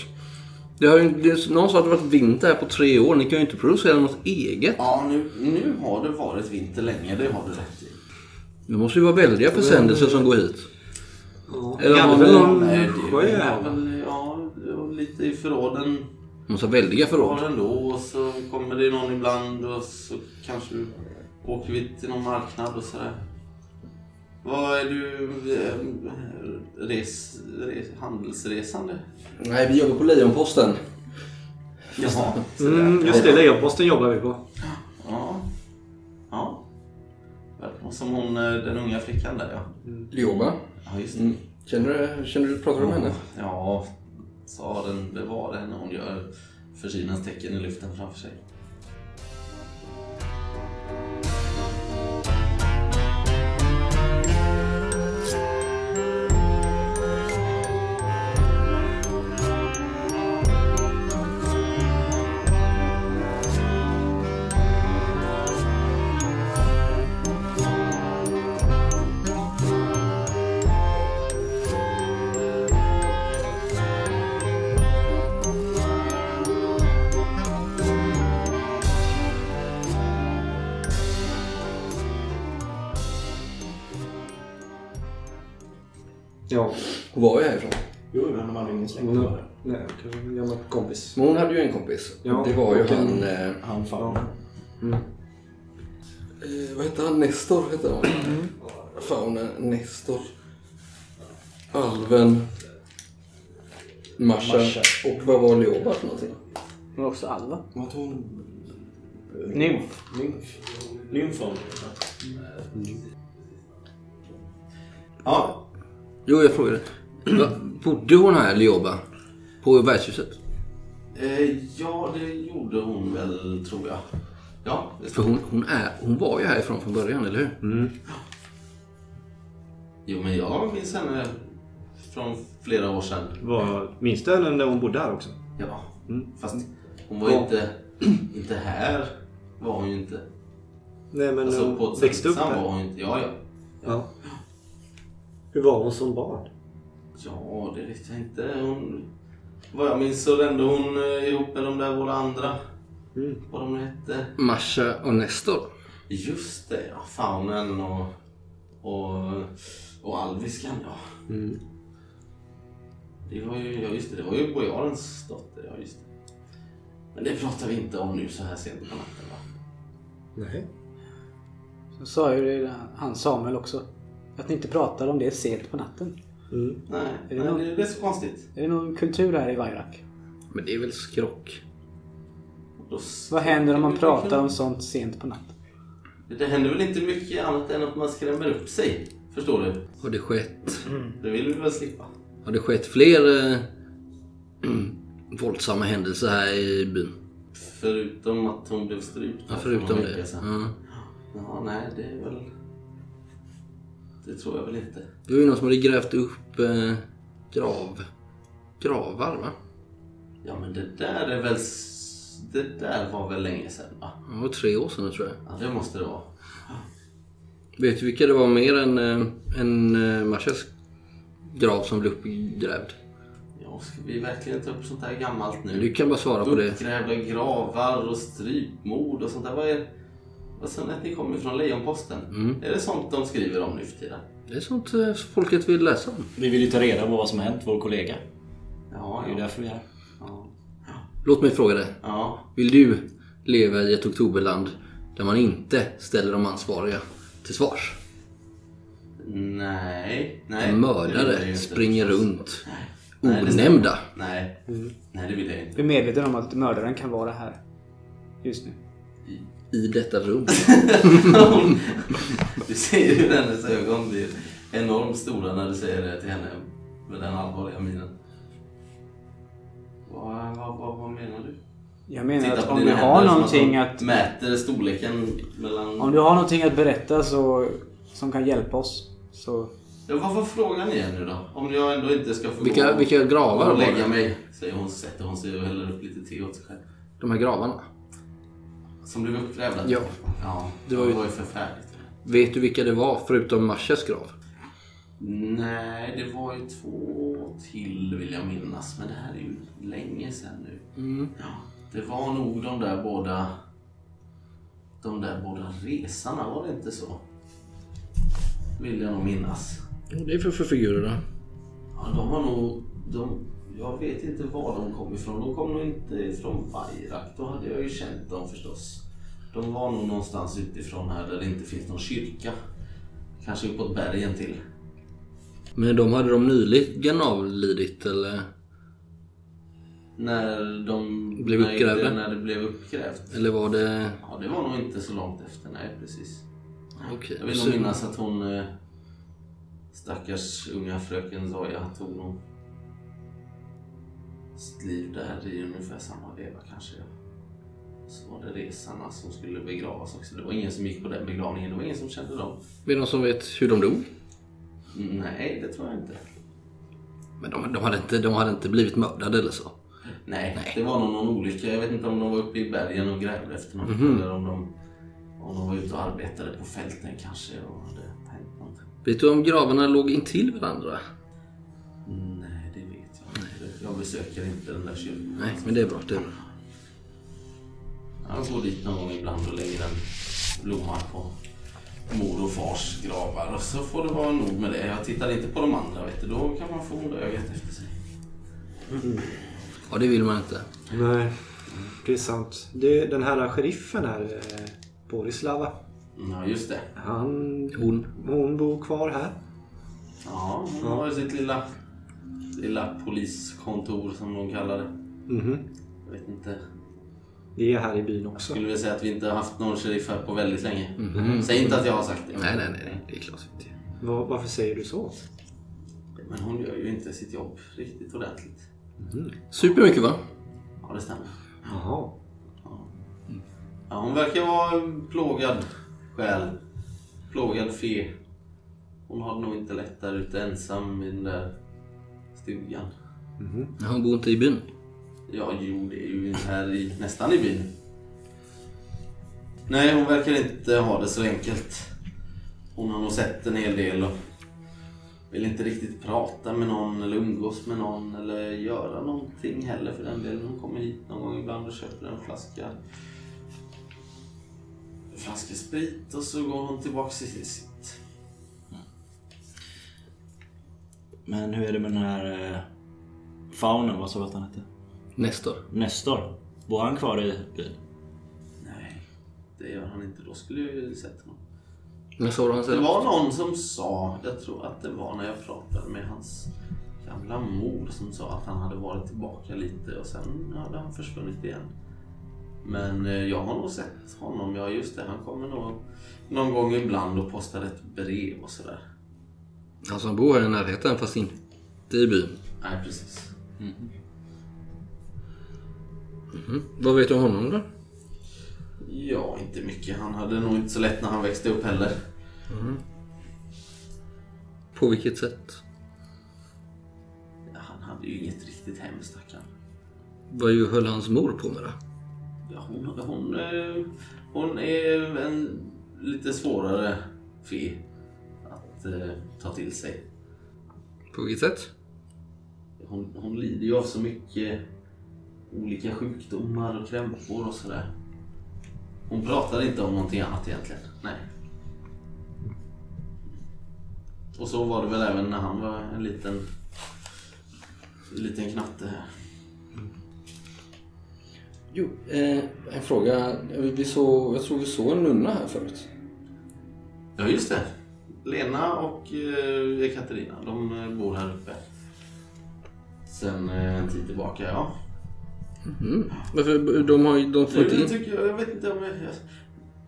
Det har ju, det, någon sa att det varit vinter här på tre år. Ni kan ju inte producera något eget. Ja, nu, nu har det varit vinter länge, det har du rätt i. Det måste ju vara väldiga försändelser som går hit. Eller Ja, har är väl ni... någon ja, lite i förråden. måste ha väldiga förråd. Förråden då och så kommer det någon ibland och så kanske åker vi till någon marknad och sådär. Vad är du eh, res, res, handelsresande? Nej, vi jobbar på Lejonposten. Jaha, Mm, just det, Lejonposten jobbar vi på. Ja. Ja. Verkar Som hon, eh, den unga flickan där ja. Lioba. Ja, just det. Mm. Känner du, känner du, pratar du med henne? Ja, sa den. Det när hon gör försynens tecken i luften framför sig. Nej, kanske en gammal kompis. Men hon hade ju en kompis. Ja, det var ju en- han... Eh, Han fan. Mm. eh, vad hette han? Nestor hette han. Faunen Nestor. Alven. Masha. Masha. Och vad var Lioba för någonting? Men också Alva. Vad hon... Nymf. Nymf. Lymfon. Ja, Jo, jag frågade. Bodde hon här, Lioba? På värdshuset? eh, ja det gjorde hon väl tror jag. Ja, För hon, hon, är, hon var ju härifrån från början, eller hur? Jo, men jag minns henne från flera år sedan. Var, minns du henne när hon bodde här också? Ja, Mm. fast hon var ju inte, inte här. Var hon ju inte. Nej, men Alltså hon på växte upp Tsentsam var här. hon inte. Ja, ja. Ja. Hur var hon som barn? Ja, det vet jag inte. Hon, vad jag minns så rände hon eh, ihop med de där våra andra. Mm. Vad de hette. Masha och Nestor. Just det, ja. Faunen och, och, och alviskan, ja. Mm. Det var ju, ja just det, det var ju bojarens dotter, ja just det. Men det pratar vi inte om nu så här sent på natten va? Nej. Så sa ju det han Samuel också. Att ni inte pratar om det sent på natten. Mm. Nej, Är det nej någon- det, är så konstigt. Är det någon kultur här i Vairak? Men det är väl skrock? Vad händer om man pratar om sånt sent på natten? Det händer väl inte mycket annat än att man skrämmer upp sig. Förstår du? Har det skett, Det vill vi väl slippa. har det skett fler eh, [clears throat] våldsamma händelser här i byn? Förutom att hon blev strypt. Ja, för förutom det. Ja. Ja, nej, det är väl... Det tror jag väl inte. Det var ju någon som hade grävt upp eh, grav, gravar va? Ja, men det där är väl... Det där var väl länge sedan, va? Det var tre år sedan tror jag. Ja, det måste det vara. Vet du vilka det var mer än, eh, än eh, Mashas grav som blev uppgrävd? Ja, ska vi verkligen ta upp sånt här gammalt nu? Du kan bara svara på det. Uppgrävda gravar och strypmord och sånt där. Vad är... Vad sa ni att ni kommer från Lejonposten? Mm. Är det sånt de skriver om nu för tiden? Det är sånt eh, folket vill läsa om. Vi vill ju ta reda på vad som har hänt vår kollega. Ja, Det är ju ja. därför vi är här. ja. Låt mig fråga dig. ja. Vill du leva i ett oktoberland där man inte ställer de ansvariga till svars? Nej. Nej. En det vill jag mördare inte springer runt Nej, det onämnda. Nej. Nej, det vill jag inte. Vi är medvetna om att mördaren kan vara här. Just nu. I detta rum. [laughs] du ser hur hennes ögon blir enormt stora när du säger det till henne med den allvarliga minen. Vad, vad, vad, vad menar du? Jag menar Titta att om du har någonting att... Mäter storleken mellan... Om du har någonting att berätta så, som kan hjälpa oss så... Ja, varför frågar ni er nu då? Om jag ändå inte ska få Vilka, gå vilka gravar och var lägga mig. Säger hon, sätter hon sig och häller upp lite te åt sig själv. De här gravarna. Som blev uppgrävda? Ja. Ja, Det det var var ju- ju, förfärligt. Vet du vilka det var förutom Marshes grav? Nej, det var ju två till vill jag minnas. Men det här är ju länge sedan nu. Ja, det var nog de där båda... De där båda resarna, var det inte så? Vill jag nog minnas. Är det för, för figurer då? Ja, de var nog... De, jag vet inte var de kom ifrån. De kom nog inte ifrån Bayrak. Då hade jag ju känt dem förstås. De var nog någonstans utifrån här där det inte finns någon kyrka. Kanske uppåt bergen till. Men de hade de nyligen avlidit eller? När de... Blev uppgrävda? När det blev uppgrävt. Eller var det... Ja, det var nog inte så långt efter. Nej, precis. Okej. Jag vill nog minnas att hon... eh, Stackars unga fröken Zoya tog nog sitt liv där i ungefär samma veva kanske. Så var det resarna som skulle begravas också. Det var ingen som gick på den begravningen. Det var ingen som kände dem. Är det någon som vet hur de dog? Nej, det tror jag inte. Men de, de, hade inte, de hade inte blivit mördade eller så? Nej, det var nog någon olycka. Jag vet inte om de var uppe i bergen och grävde efter något. Eller om de, om de var ute och arbetade på fälten kanske och hade hänt någonting. Vet du om gravarna låg intill varandra? Besöker inte den där kyrkan. Nej, men det är bra. Det är bra. Jag går dit någon gång ibland och lägger en blomma på mor och fars gravar. Och så får det vara nog med det. Jag tittar inte på de andra, vet du. Då kan man få onda ögat efter sig. Ja, det vill man inte. Nej, det är sant. Det, den här sheriffen här, eh, Borislava. Ja, just det. Han, Hon. hon bor kvar här. Ja, hon har sitt lilla, lilla poliskontor som de kallar det. Mhm. Jag vet inte. Det är här i byn Jag också. skulle vilja säga att vi inte har haft någon sheriff här på väldigt länge. Säg inte att jag har sagt det. Nej, nej, nej. Det är klart inte. Va- varför säger du så? Men hon gör ju inte sitt jobb riktigt ordentligt. Super mycket va? Ja, det stämmer. Jaha. Ja, hon verkar vara en plågad själ. Plågad fe. Hon har det nog inte lätt där ute ensam i den där stugan. Ja, Hon bor inte i byn. Ja, jo, det är ju här i, nästan i byn. Nej, hon verkar inte ha det så enkelt. Hon har nog sett en hel del och vill inte riktigt prata med någon eller umgås med någon eller göra någonting heller för den delen. Hon kommer hit någon gång ibland och köper en flaska en flaska sprit och så går hon tillbaks till sitt. Men hur är det med den här eh, faunen? Vad sa du att han hette? Nestor. Nestor. Bor han kvar i byn? Nej, det gör han inte. Då skulle jag ju sett honom. När såg du han Det var någon som sa, jag tror att det var när jag pratade med hans gamla mor som sa att han hade varit tillbaka lite och sen hade han försvunnit igen. Men eh, jag har nog sett honom, ja just det, han kommer nog någon gång ibland och postar ett brev och sådär. Han som bor här i närheten fast inte i byn. Nej, precis. Vad vet du om honom då? Ja, inte mycket. Han hade nog inte så lätt när han växte upp heller. På vilket sätt? Ja, han hade ju inget riktigt hem, stackarn. Vad ju höll hans mor på med då? Ja, hon, hon, eh, hon är en lite svårare fe att eh, ta till sig. På vilket sätt? Hon, hon lider ju av så mycket olika sjukdomar och krämpor och sådär. Hon pratar inte om någonting annat egentligen. Nej. Och så var det väl även när han var en liten, en liten knatte här. Jo, eh, en fråga. Vi såg, jag tror vi såg en nunna här förut. Ja, just det. Lena och eh, Katarina, de eh, bor här uppe. Sen eh, en tid tillbaka, ja. Mm. Varför? De, har, de får inte Jag, in... tycker, jag vet inte om jag... jag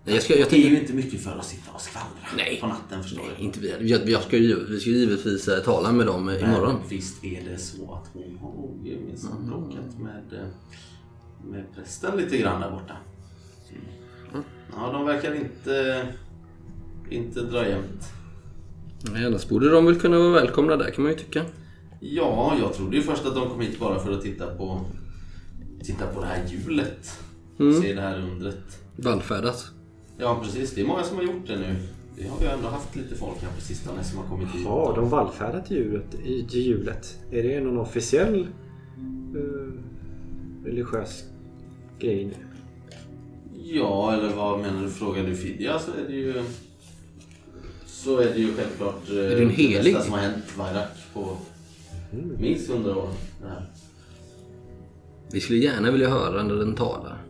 Nej, jag, ska, jag det är ju inte mycket för att sitta och skvallra Nej. på natten, förstår du. Inte vi. Jag, jag ska ju, vi ska givetvis tala med dem eh, imorgon. Men visst är det så att hon har nog Mm. minsann bråkat med, eh, med prästen lite grann där borta. Mm. Ja, de verkar inte, inte dra jämnt. Nej, annars borde de väl kunna vara välkomna där kan man ju tycka. Ja, jag trodde ju först att de kom hit bara för att titta på, titta på det här hjulet. Mm. Se det här undret. Vallfärdat. Ja, precis. Det är många som har gjort det nu. Vi har ju ändå haft lite folk här på sistone som har kommit hit. Ja, de vallfärdar till hjulet, i, till hjulet. Är det någon officiell eh, religiös grej nu? Ja, eller vad menar du? Frågar du Fidja så är det ju... Så är det ju självklart eh, det en helig? bästa som har hänt Vairak på minst hundra år. Det här. Vi skulle gärna vilja höra när den talar.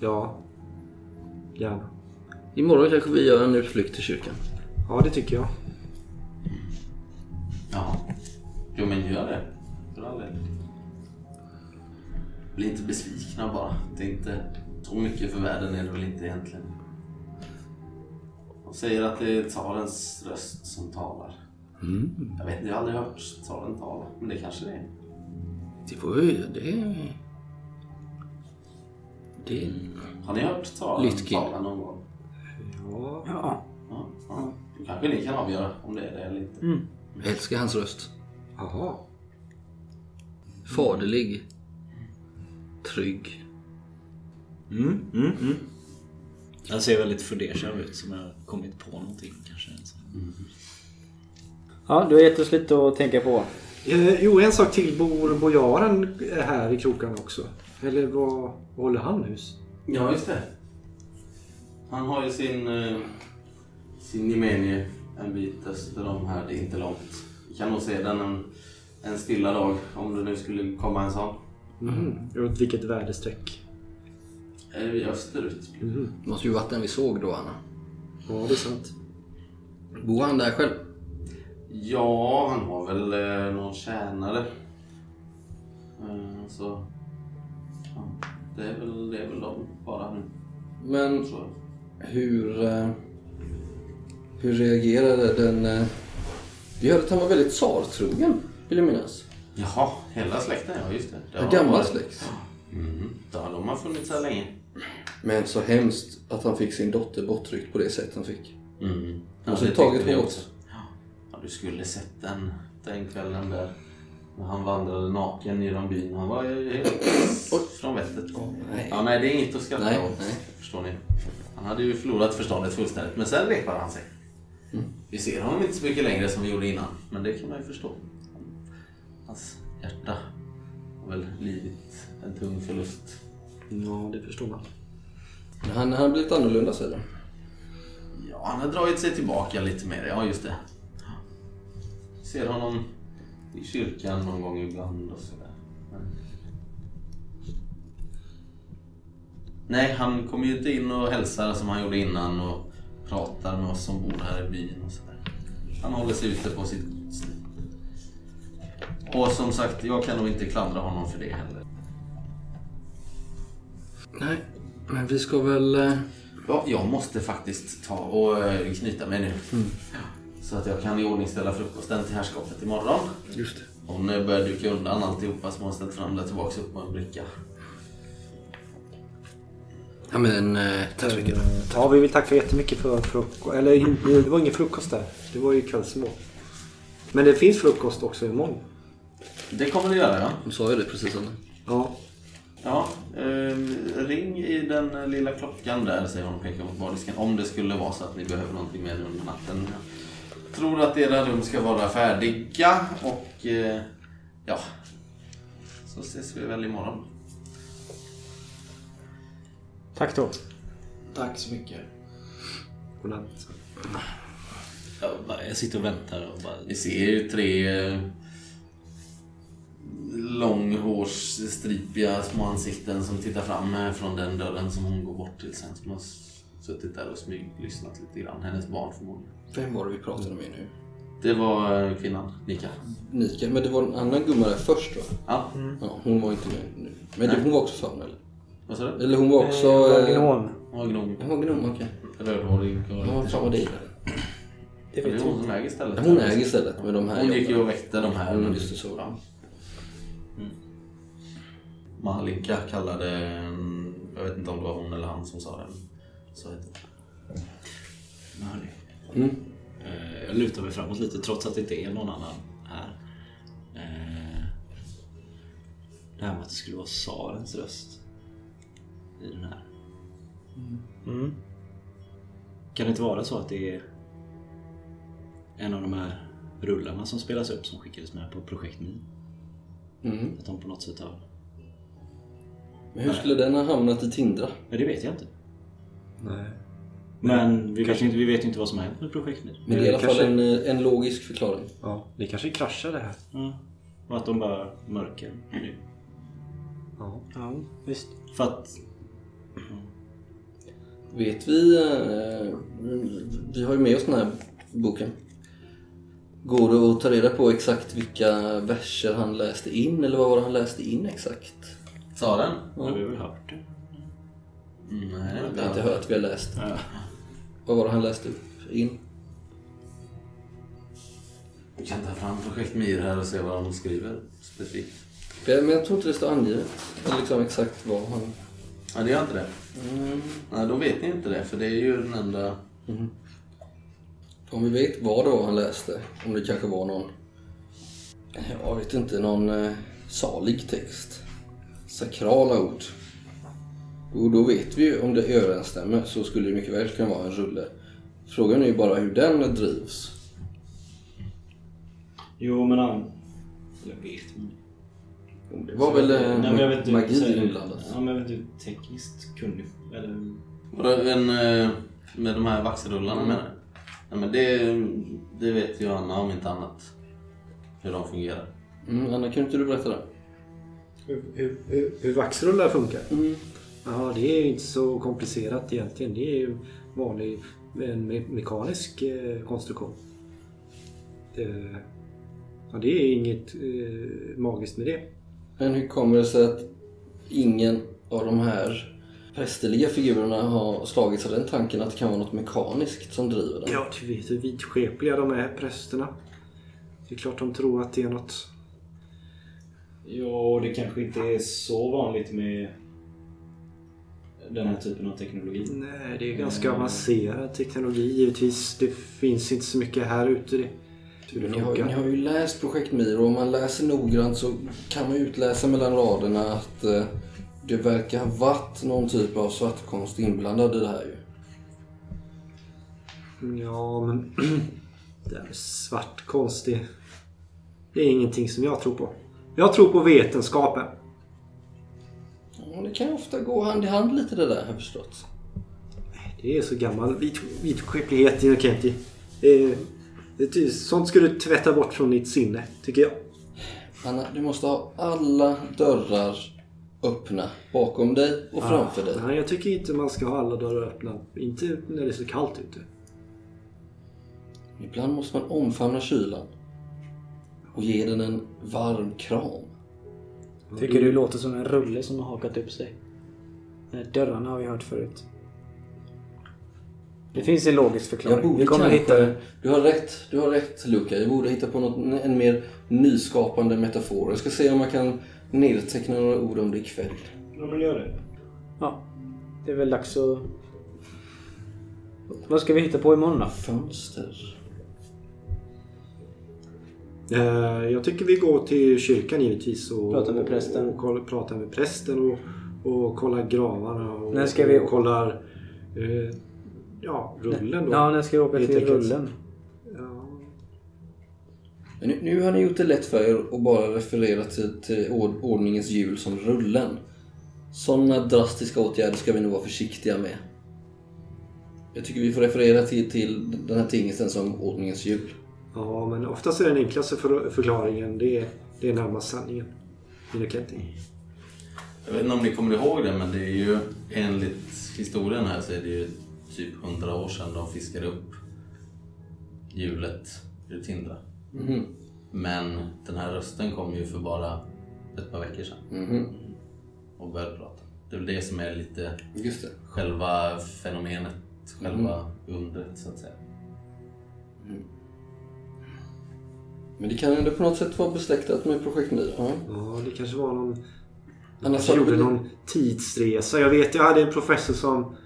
Ja, gärna. Imorgon kanske vi gör en utflykt till kyrkan. Ja, det tycker jag. Ja. Jo men gör det. För all del. Bli inte besvikna bara. Det är inte så mycket för världen är det väl inte egentligen. De säger att det är tsarens röst som talar. Jag vet inte, jag har aldrig hört tsaren tala. Men det kanske det är. Det får vi... Det... Det... Har ni hört tsaren Lytkin. tala någon gång? Ja, Ja. Ja, ja. Då kanske ni kan avgöra om det är det eller inte. Jag älskar hans röst. jaha. Faderlig. Trygg. Mm, mm, mm. Jag ser väldigt fundersam ut som jag har kommit på någonting kanske. ja, du har gett oss lite att tänka på. Eh, jo, en sak till. Bor bojaren här i krokarna också? Eller vad, håller han hus? Ja, just det. Han har ju sin, eh, sin gemenje en bit öster om här. Det är inte långt. Vi kan nog se den en, en stilla dag om det nu skulle komma en sån. Mm. Åt vilket väderstreck? Eh, Österut. Mm. Det måste ju varit den vi såg då, Anna. Ja, det är sant. Bor han där själv? Ja, han har väl eh, någon tjänare. Eh, så... Ja, det, är väl, det är väl de bara nu. Men hur... eh, Hur reagerade den... eh, Vi hörde att han var väldigt tsartrogen, vill jag minnas. Jaha, hela släkten ja, just det. det En har gammal varit- släkt. Mhm, ja, de har funnits här länge. Men så hemskt att han fick sin dotter bortryckt på det sätt han fick. Mm. Tagit tyckte vi hårt. Ja, du skulle sett den, den kvällen där. När han vandrade naken genom byn. Han var helt från vettet. nej. Ja, nej, det är inget att skratta Nej, åt. nej. Förstår ni? Han hade ju förlorat förståndet fullständigt. Men sen repade han sig. Mm. Vi ser honom inte så mycket längre som vi gjorde innan. Men det kan man ju förstå. Hans hjärta har väl lidit en tung förlust. Ja, det förstår man. Men han han har blivit annorlunda säger du? Ja, han har dragit sig tillbaka lite mer. Ja, just det. Ser honom i kyrkan någon gång ibland och sådär. Nej, han kommer ju inte in och hälsar som han gjorde innan och pratar med oss som bor här i byn och sådär. Han håller sig ute på sitt gods. Och som sagt, jag kan nog inte klandra honom för det heller. Nej, men vi ska väl... eh, Ja, jag måste faktiskt ta och eh, knyta mig nu. Ja, Så att jag kan iordningställa frukosten till herrskapet imorgon. Just det. Hon eh, börjar duka undan alltihopa som hon ställt fram där tillbaks upp på en bricka. Ja men tack så mycket. Ja, vi vill tacka jättemycket för frukost. Eller det var ingen frukost där. Det var ju kvällsmål. Men det finns frukost också imorgon. Det kommer det göra, ja. De sa ju det precis Anna. Ja. Ja, eh, ring i den lilla klockan där, säger hon och pekar mot bardisken. Om det skulle vara så att ni behöver någonting mer under natten. Jag tror att era rum ska vara färdiga och eh, ja, så ses vi väl imorgon. Tack då. Tack så mycket. Godnatt. Jag, bara, jag sitter och väntar och bara... Vi ser ju tre eh, långhårsstripiga små ansikten som tittar fram eh, från den dörren som hon går bort till sen. Som har suttit där och smyglyssnat lite grann. Hennes barn förmodligen. Vem var det vi pratade med nu? Det var eh, kvinnan, Nika. Nika, men det var en annan gumma där först va? Ja, Ja, hon var inte med nu. Men det, hon var också saun eller? vad sa du? Eller hon var också... Eh, gnom. Hon var gnom. Hon var gnom, okej. Rödhårig och Ja, fan vad det är. Det Det är vet hon som äger stället. Hon äger stället med de här Hon gick ju och väckte de här. Mm, just det, så. Ja. Mm. Malinka kallade, en- jag vet inte om det var hon eller han som sa det. Så heter det. Mm. eh, Jag lutar mig framåt lite trots att det inte är någon annan här. Eh, Det här med att det skulle vara tsarens röst i den här. Mm. Kan det inte vara så att det är en av de här rullarna som spelas upp som skickades med på Projekt. Mm. Att de på något sätt har... Men hur skulle den ha hamnat i Tindra? Men det vet jag inte. Nej. Men vi vet, inte, vi vet inte vad som har hänt med Projekt Mi. Men det är i alla fall Kanske- en, eh, en logisk förklaring. Ja, det kanske kraschar det här. Ja. Och att de bara mörkar nu. Ja. Ja, visst. För att... Vet vi... Eh, vi har ju med oss den här boken. Går det att ta reda på exakt vilka verser han läste in? Eller vad var det han läste in exakt? Sa den? Ja. Vi har väl hört det. Mm, nej, Jag har inte hört, vi har läst. Ja. Vad var det han läste upp in? Vi kan ta fram projekt Mir här och se vad de skriver specifikt. Men jag tror inte det står angivet. Eller liksom exakt vad han... Ja, det gör inte det. Mm. Nej, då vet ni inte det, för det är ju den enda... Om vi vet vad det var han läste. Om det kanske var någon... Jag vet inte, någon eh, salig text. Sakrala ord. Och då vet vi ju om det överensstämmer så skulle det mycket väl kunna vara en rulle. Frågan är ju bara hur den drivs. Jo, men han... Jag vet men... Det var väl eh, Nej, men jag vet inte, magi inblandat. Ja, men jag vet inte tekniskt kunnig. Eller... Vadå, en, eh, med de här vaxrullarna menar du? Nej, men det, det vet ju Anna om inte annat. Hur de fungerar. Mm, Anna, kan inte du berätta det? Hur, hur, hur, hur vaxrullar funkar? Mm. Ja, det är inte så komplicerat egentligen. Det är ju vanlig en me mekanisk eh, konstruktion. Det, ja, det är inget eh, magiskt med det. Men hur kommer det sig att ingen av de här prästerliga figurerna har slagits av den tanken att det kan vara något mekaniskt som driver den? Ja, du vet hur vidskepliga de är, prästerna. Det är klart de tror att det är något... Jo, det kanske inte är så vanligt med den här typen av teknologi. Nej, det är ganska Mm. avancerad teknologi givetvis. Det finns inte så mycket här ute. Det, Ni har, ni har ju läst Projekt Mir och om man läser noggrant så kan man utläsa mellan raderna att eh, det verkar ha varit någon typ av svartkonst inblandad i det här ju. Ja, men [clears throat] det här med svart konst, det, det är ingenting som jag tror på. Jag tror på vetenskapen. Ja, det kan ofta gå hand i hand lite det där har jag förstått. Det är så gammal vit, vidskeplighet. Det, det, sånt ska du tvätta bort från ditt sinne, tycker jag. Anna, du måste ha alla dörrar öppna bakom dig och framför dig. Nej, jag tycker inte man ska ha alla dörrar öppna. Inte när det är så kallt ute. Ibland måste man omfamna kylan och ge den en varm kram. Tycker du låter som en rulle som har hakat upp sig. Dörrarna har vi hört förut. Det finns en logisk Jag förklaring. borde Vi kommer kanske... hitta den. Du har rätt, du har rätt Luca. Jag borde hitta på något, en mer nyskapande metafor. Jag ska se om jag kan nedteckna några ord om det ikväll. Ja, men gör det. Ja. Det är väl dags att... Vad ska vi hitta på imorgon då? Fönster. Eh, Jag tycker vi går till kyrkan givetvis och Pratar med prästen. Och, koll- pratar med prästen och, och kollar gravarna och, När ska vi- och kollar eh, ja, rullen då. Ja, när ska vi åka till rullen? Ja. Nu, nu har ni gjort det lätt för er och bara referera till, till ord- ordningens hjul som rullen. Sådana drastiska åtgärder ska vi nog vara försiktiga med. Jag tycker vi får referera till, till den här tingesten som ordningens hjul. Ja, men oftast är den enklaste för, förklaringen det är, det är närmast sanningen. Kenty. Jag vet inte om ni kommer ihåg det, men det är ju enligt historien här så är det ju typ hundra år sedan de fiskade upp hjulet ur Tindra. Mhm. Men den här rösten kom ju för bara ett par veckor sedan Mhm. och började prata. Det är väl det som är lite Just det. själva fenomenet, själva undret så att säga. Men det kan ändå på något sätt vara besläktat med projekt Myra. Ja. Ja, det kanske var någon... Annars du gjorde väl- någon tidsresa. Jag vet, jag hade en professor som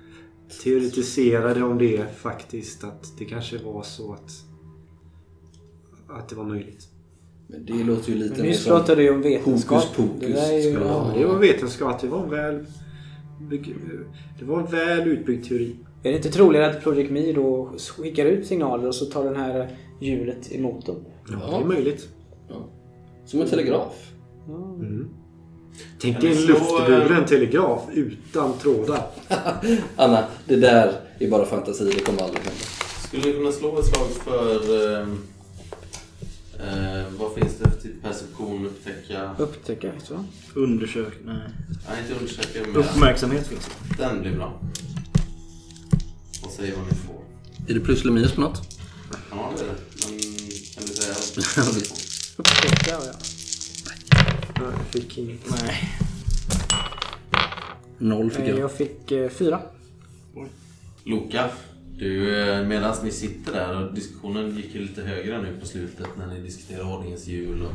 teoretiserade om det faktiskt. Att det kanske var så att... Att det var möjligt. Men det låter ju lite Men mer nyss som pratade du om vetenskap. hokus pokus. Det ju... det Ja, det var vetenskap. Det var en väl... Det var en väl utbyggd teori. Är det inte troligare att Project Me då skickar ut signaler och så tar den här hjulet i motorn. Ja, det är möjligt. Som en telegraf. Tänk Kan dig en luftburen telegraf utan trådar. [laughs] Anna, det där är bara fantasi. Det kommer aldrig hända. Skulle ni kunna slå ett slag för... Eh, eh, vad finns det för typ perception, upptäcka? Upptäcka, så. Undersök... Nej. Nej, inte undersöka. Men Uppmärksamhet finns det. den blir bra. Och säg vad ni får. Är det plus eller minus på något? Ja, det är det. Men kan du säga? Upptäcka, [laughs] ja. Nej, jag fick inget. Nej. Noll fick jag. Jag fick eh, fyra. Loka, du, eh, medan ni sitter där och diskussionen gick ju lite högre nu på slutet när ni diskuterar ordningens hjul och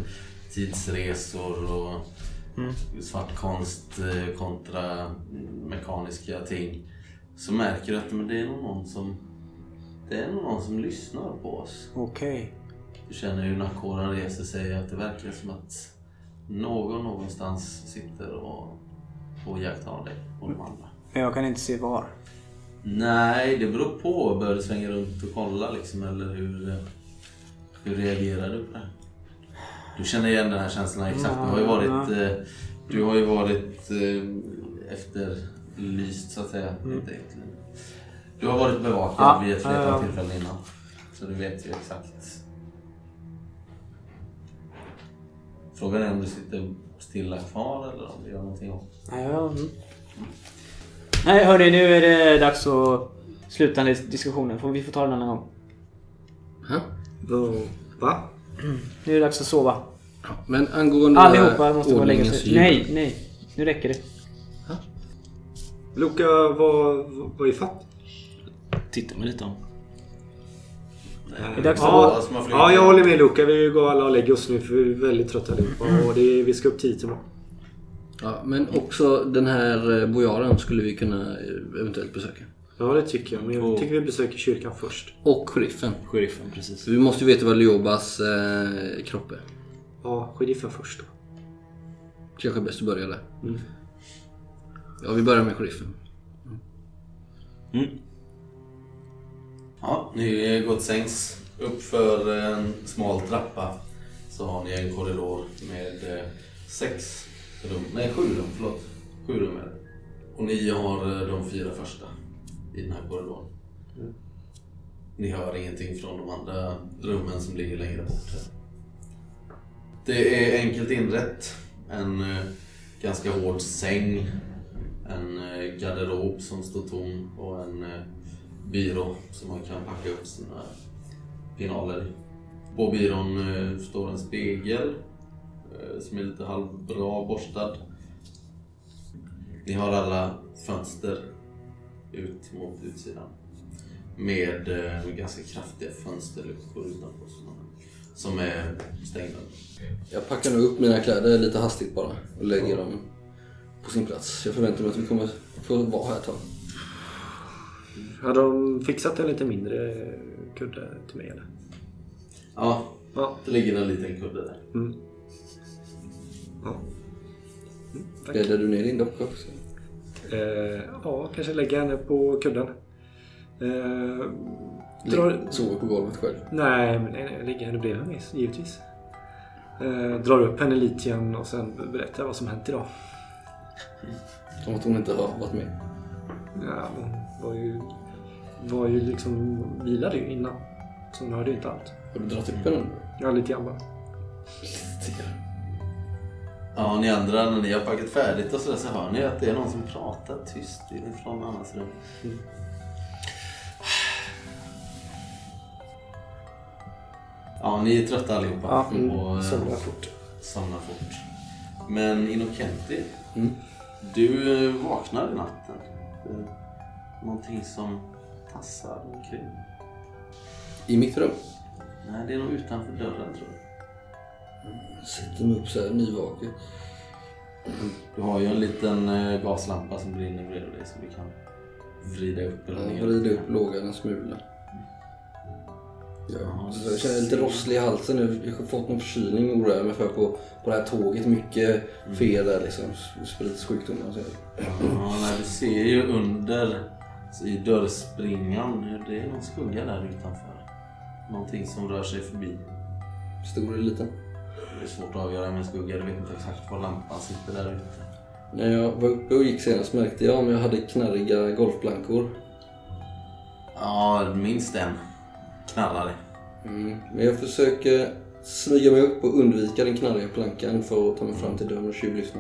tidsresor och svart konst eh, kontra mekaniska ting. Så märker du att men det är nog någon som det är nog någon som lyssnar på oss. Okej. Du känner hur nackhåren reser sig att det verkar som att någon någonstans sitter och, och iakttar dig och de andra. Men jag kan inte se var. Nej, det beror på. Bör du svänga runt och kolla liksom eller hur, hur reagerar du på det? Du känner igen den här känslan exakt. Du har ju varit, eh, du har ju varit eh, efterlyst så att säga. Inte egentligen. Du har varit bevakad Ja, vid ett flertal ja, ja. tillfällen innan. Så du vet ju exakt. Frågan är om du sitter stilla kvar eller om du gör någonting åt Nej, ja, mm. Nej hörni, nu är det dags att sluta den diskussionen. Får vi får ta den en annan gång. Ja. Då- Va? Nu är det dags att sova. Ja, Men angående Allihopa måste gå och lägga sig. Nej, nej. Nu räcker det. Luka, vad, vad är fatt? Titta mig lite om. Det är dags att Ja. Alltså, ja, jag håller med Luka. Vi går alla och lägger oss nu för vi är väldigt trötta allihopa. Och det är, vi ska upp tidigt imorgon. Ja, men också den här eh, bojaren skulle vi kunna eh, eventuellt besöka. Ja, det tycker jag. Men jag Och- tycker vi besöker kyrkan först. Och sheriffen. Sheriffen, precis. Vi måste ju veta vad Liobas eh, kropp är. Ja, sheriffen först då. Kanske bäst att börja där. Mm. Ja, vi börjar med sheriffen. Ja, ni går till sängs. Upp för en smal trappa så har ni en korridor med eh, sex rum. Nej, sju rum. Förlåt. Sju rum är det. Och ni har eh, de fyra första i den här korridoren. Ni hör ingenting från de andra rummen som ligger längre bort. Här. Det är enkelt inrett. En eh, ganska hård säng. En eh, garderob som står tom och en eh, byrå som man kan packa upp sina pinaler i. På byrån eh, står en spegel som är lite halvbra borstad. Ni har alla fönster ut mot utsidan. Med ganska kraftiga fönsterluckor utanpå som, som är stängda. Jag packar nog upp mina kläder lite hastigt bara och lägger dem på sin plats. Jag förväntar mig att vi kommer få vara här ett tag. Har de fixat en lite mindre kudde till mig eller? Ja, Ja. det ligger en liten kudde där. Mm. Ja. Mm, tack. Bäddar du ner din docka också? Eh, ja, kanske lägga henne på kudden. Eh, drar... Sover på golvet själv? Nej, men nej, nej, lägga henne bredvid mig givetvis. Eh, drar upp henne lite igen och sen berättar jag vad som hänt idag. Som att hon inte har varit med. Ja, hon var ju, var ju liksom, vilade ju innan. Så hon hörde ju inte allt. Har du dragit upp henne? Ja, lite grann bara. [laughs] Ja, ni andra när ni har packat färdigt och sådär så hör ni att det är någon som pratar tyst från annans rum. Ja, ni är trötta allihopa. Ja, mm. och, eh, Somnar fort. somnar fort. Men Innocenti, Mm. du vaknar i natten. Någonting som tassar omkring. I mitt rum? Nej, det är nog utanför dörren tror jag. Jag sätter mig upp så här nyvaken. Du har ju en liten eh, gaslampa som brinner bredvid dig som du kan vrida upp eller ner. Jag vrider upp lågan en smula. Ja, jag känner lite rosslig i halsen nu. Jag har fått någon förkylning oroar jag mig för på, på det här tåget. Mycket fel där liksom. Sprids sjukdomar och så. Ja, nej, du ser ju under i dörrspringan det är någon skugga där utanför. någonting som rör sig förbi. Stor eller liten? Det är svårt att avgöra med en skugga. Du vet inte exakt var lampan sitter där ute. När jag var uppe och gick senast märkte jag om jag hade knarriga golfplankor. Ja, minst en knarrare. Mm. Men jag försöker smyga mig upp och undvika den knarriga plankan för att ta mig fram till dörren och tjuvlyssna.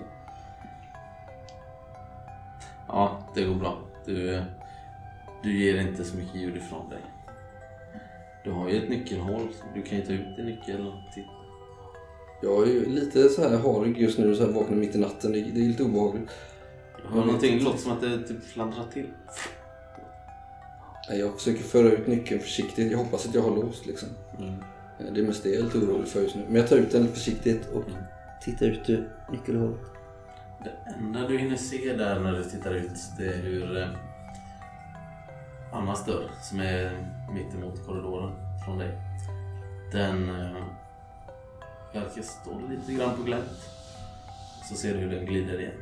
Ja, det går bra. Du, du ger inte så mycket ljud ifrån dig. Du har ju ett nyckelhål. så Du kan ju ta ut din nyckel och titta. Jag är ju lite så här harig just nu, så här vaknar mitt i natten. Det, det är lite obehagligt. Du hör någonting, det låter som att det typ fladdrar till. Jag försöker föra ut nyckeln försiktigt. Jag hoppas att jag har låst liksom. Mm. Det är mest det jag är lite orolig för just nu. Men jag tar ut den försiktigt och tittar ut ur nyckelhålet. Det enda du hinner se där när du tittar ut det är hur eh, Annas dörr som är mitt emot korridoren från dig. Den eh, verkar stå lite grann på glänt. Så ser du hur den glider igen.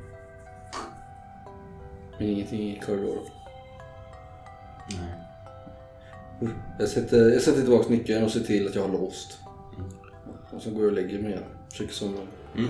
Men ingenting i korridoren. Nej. Jag sätter, jag sätter tillbaka nyckeln och ser till att jag har låst. Mm. Och så går jag och lägger mig igen. Försöker somna. Mm.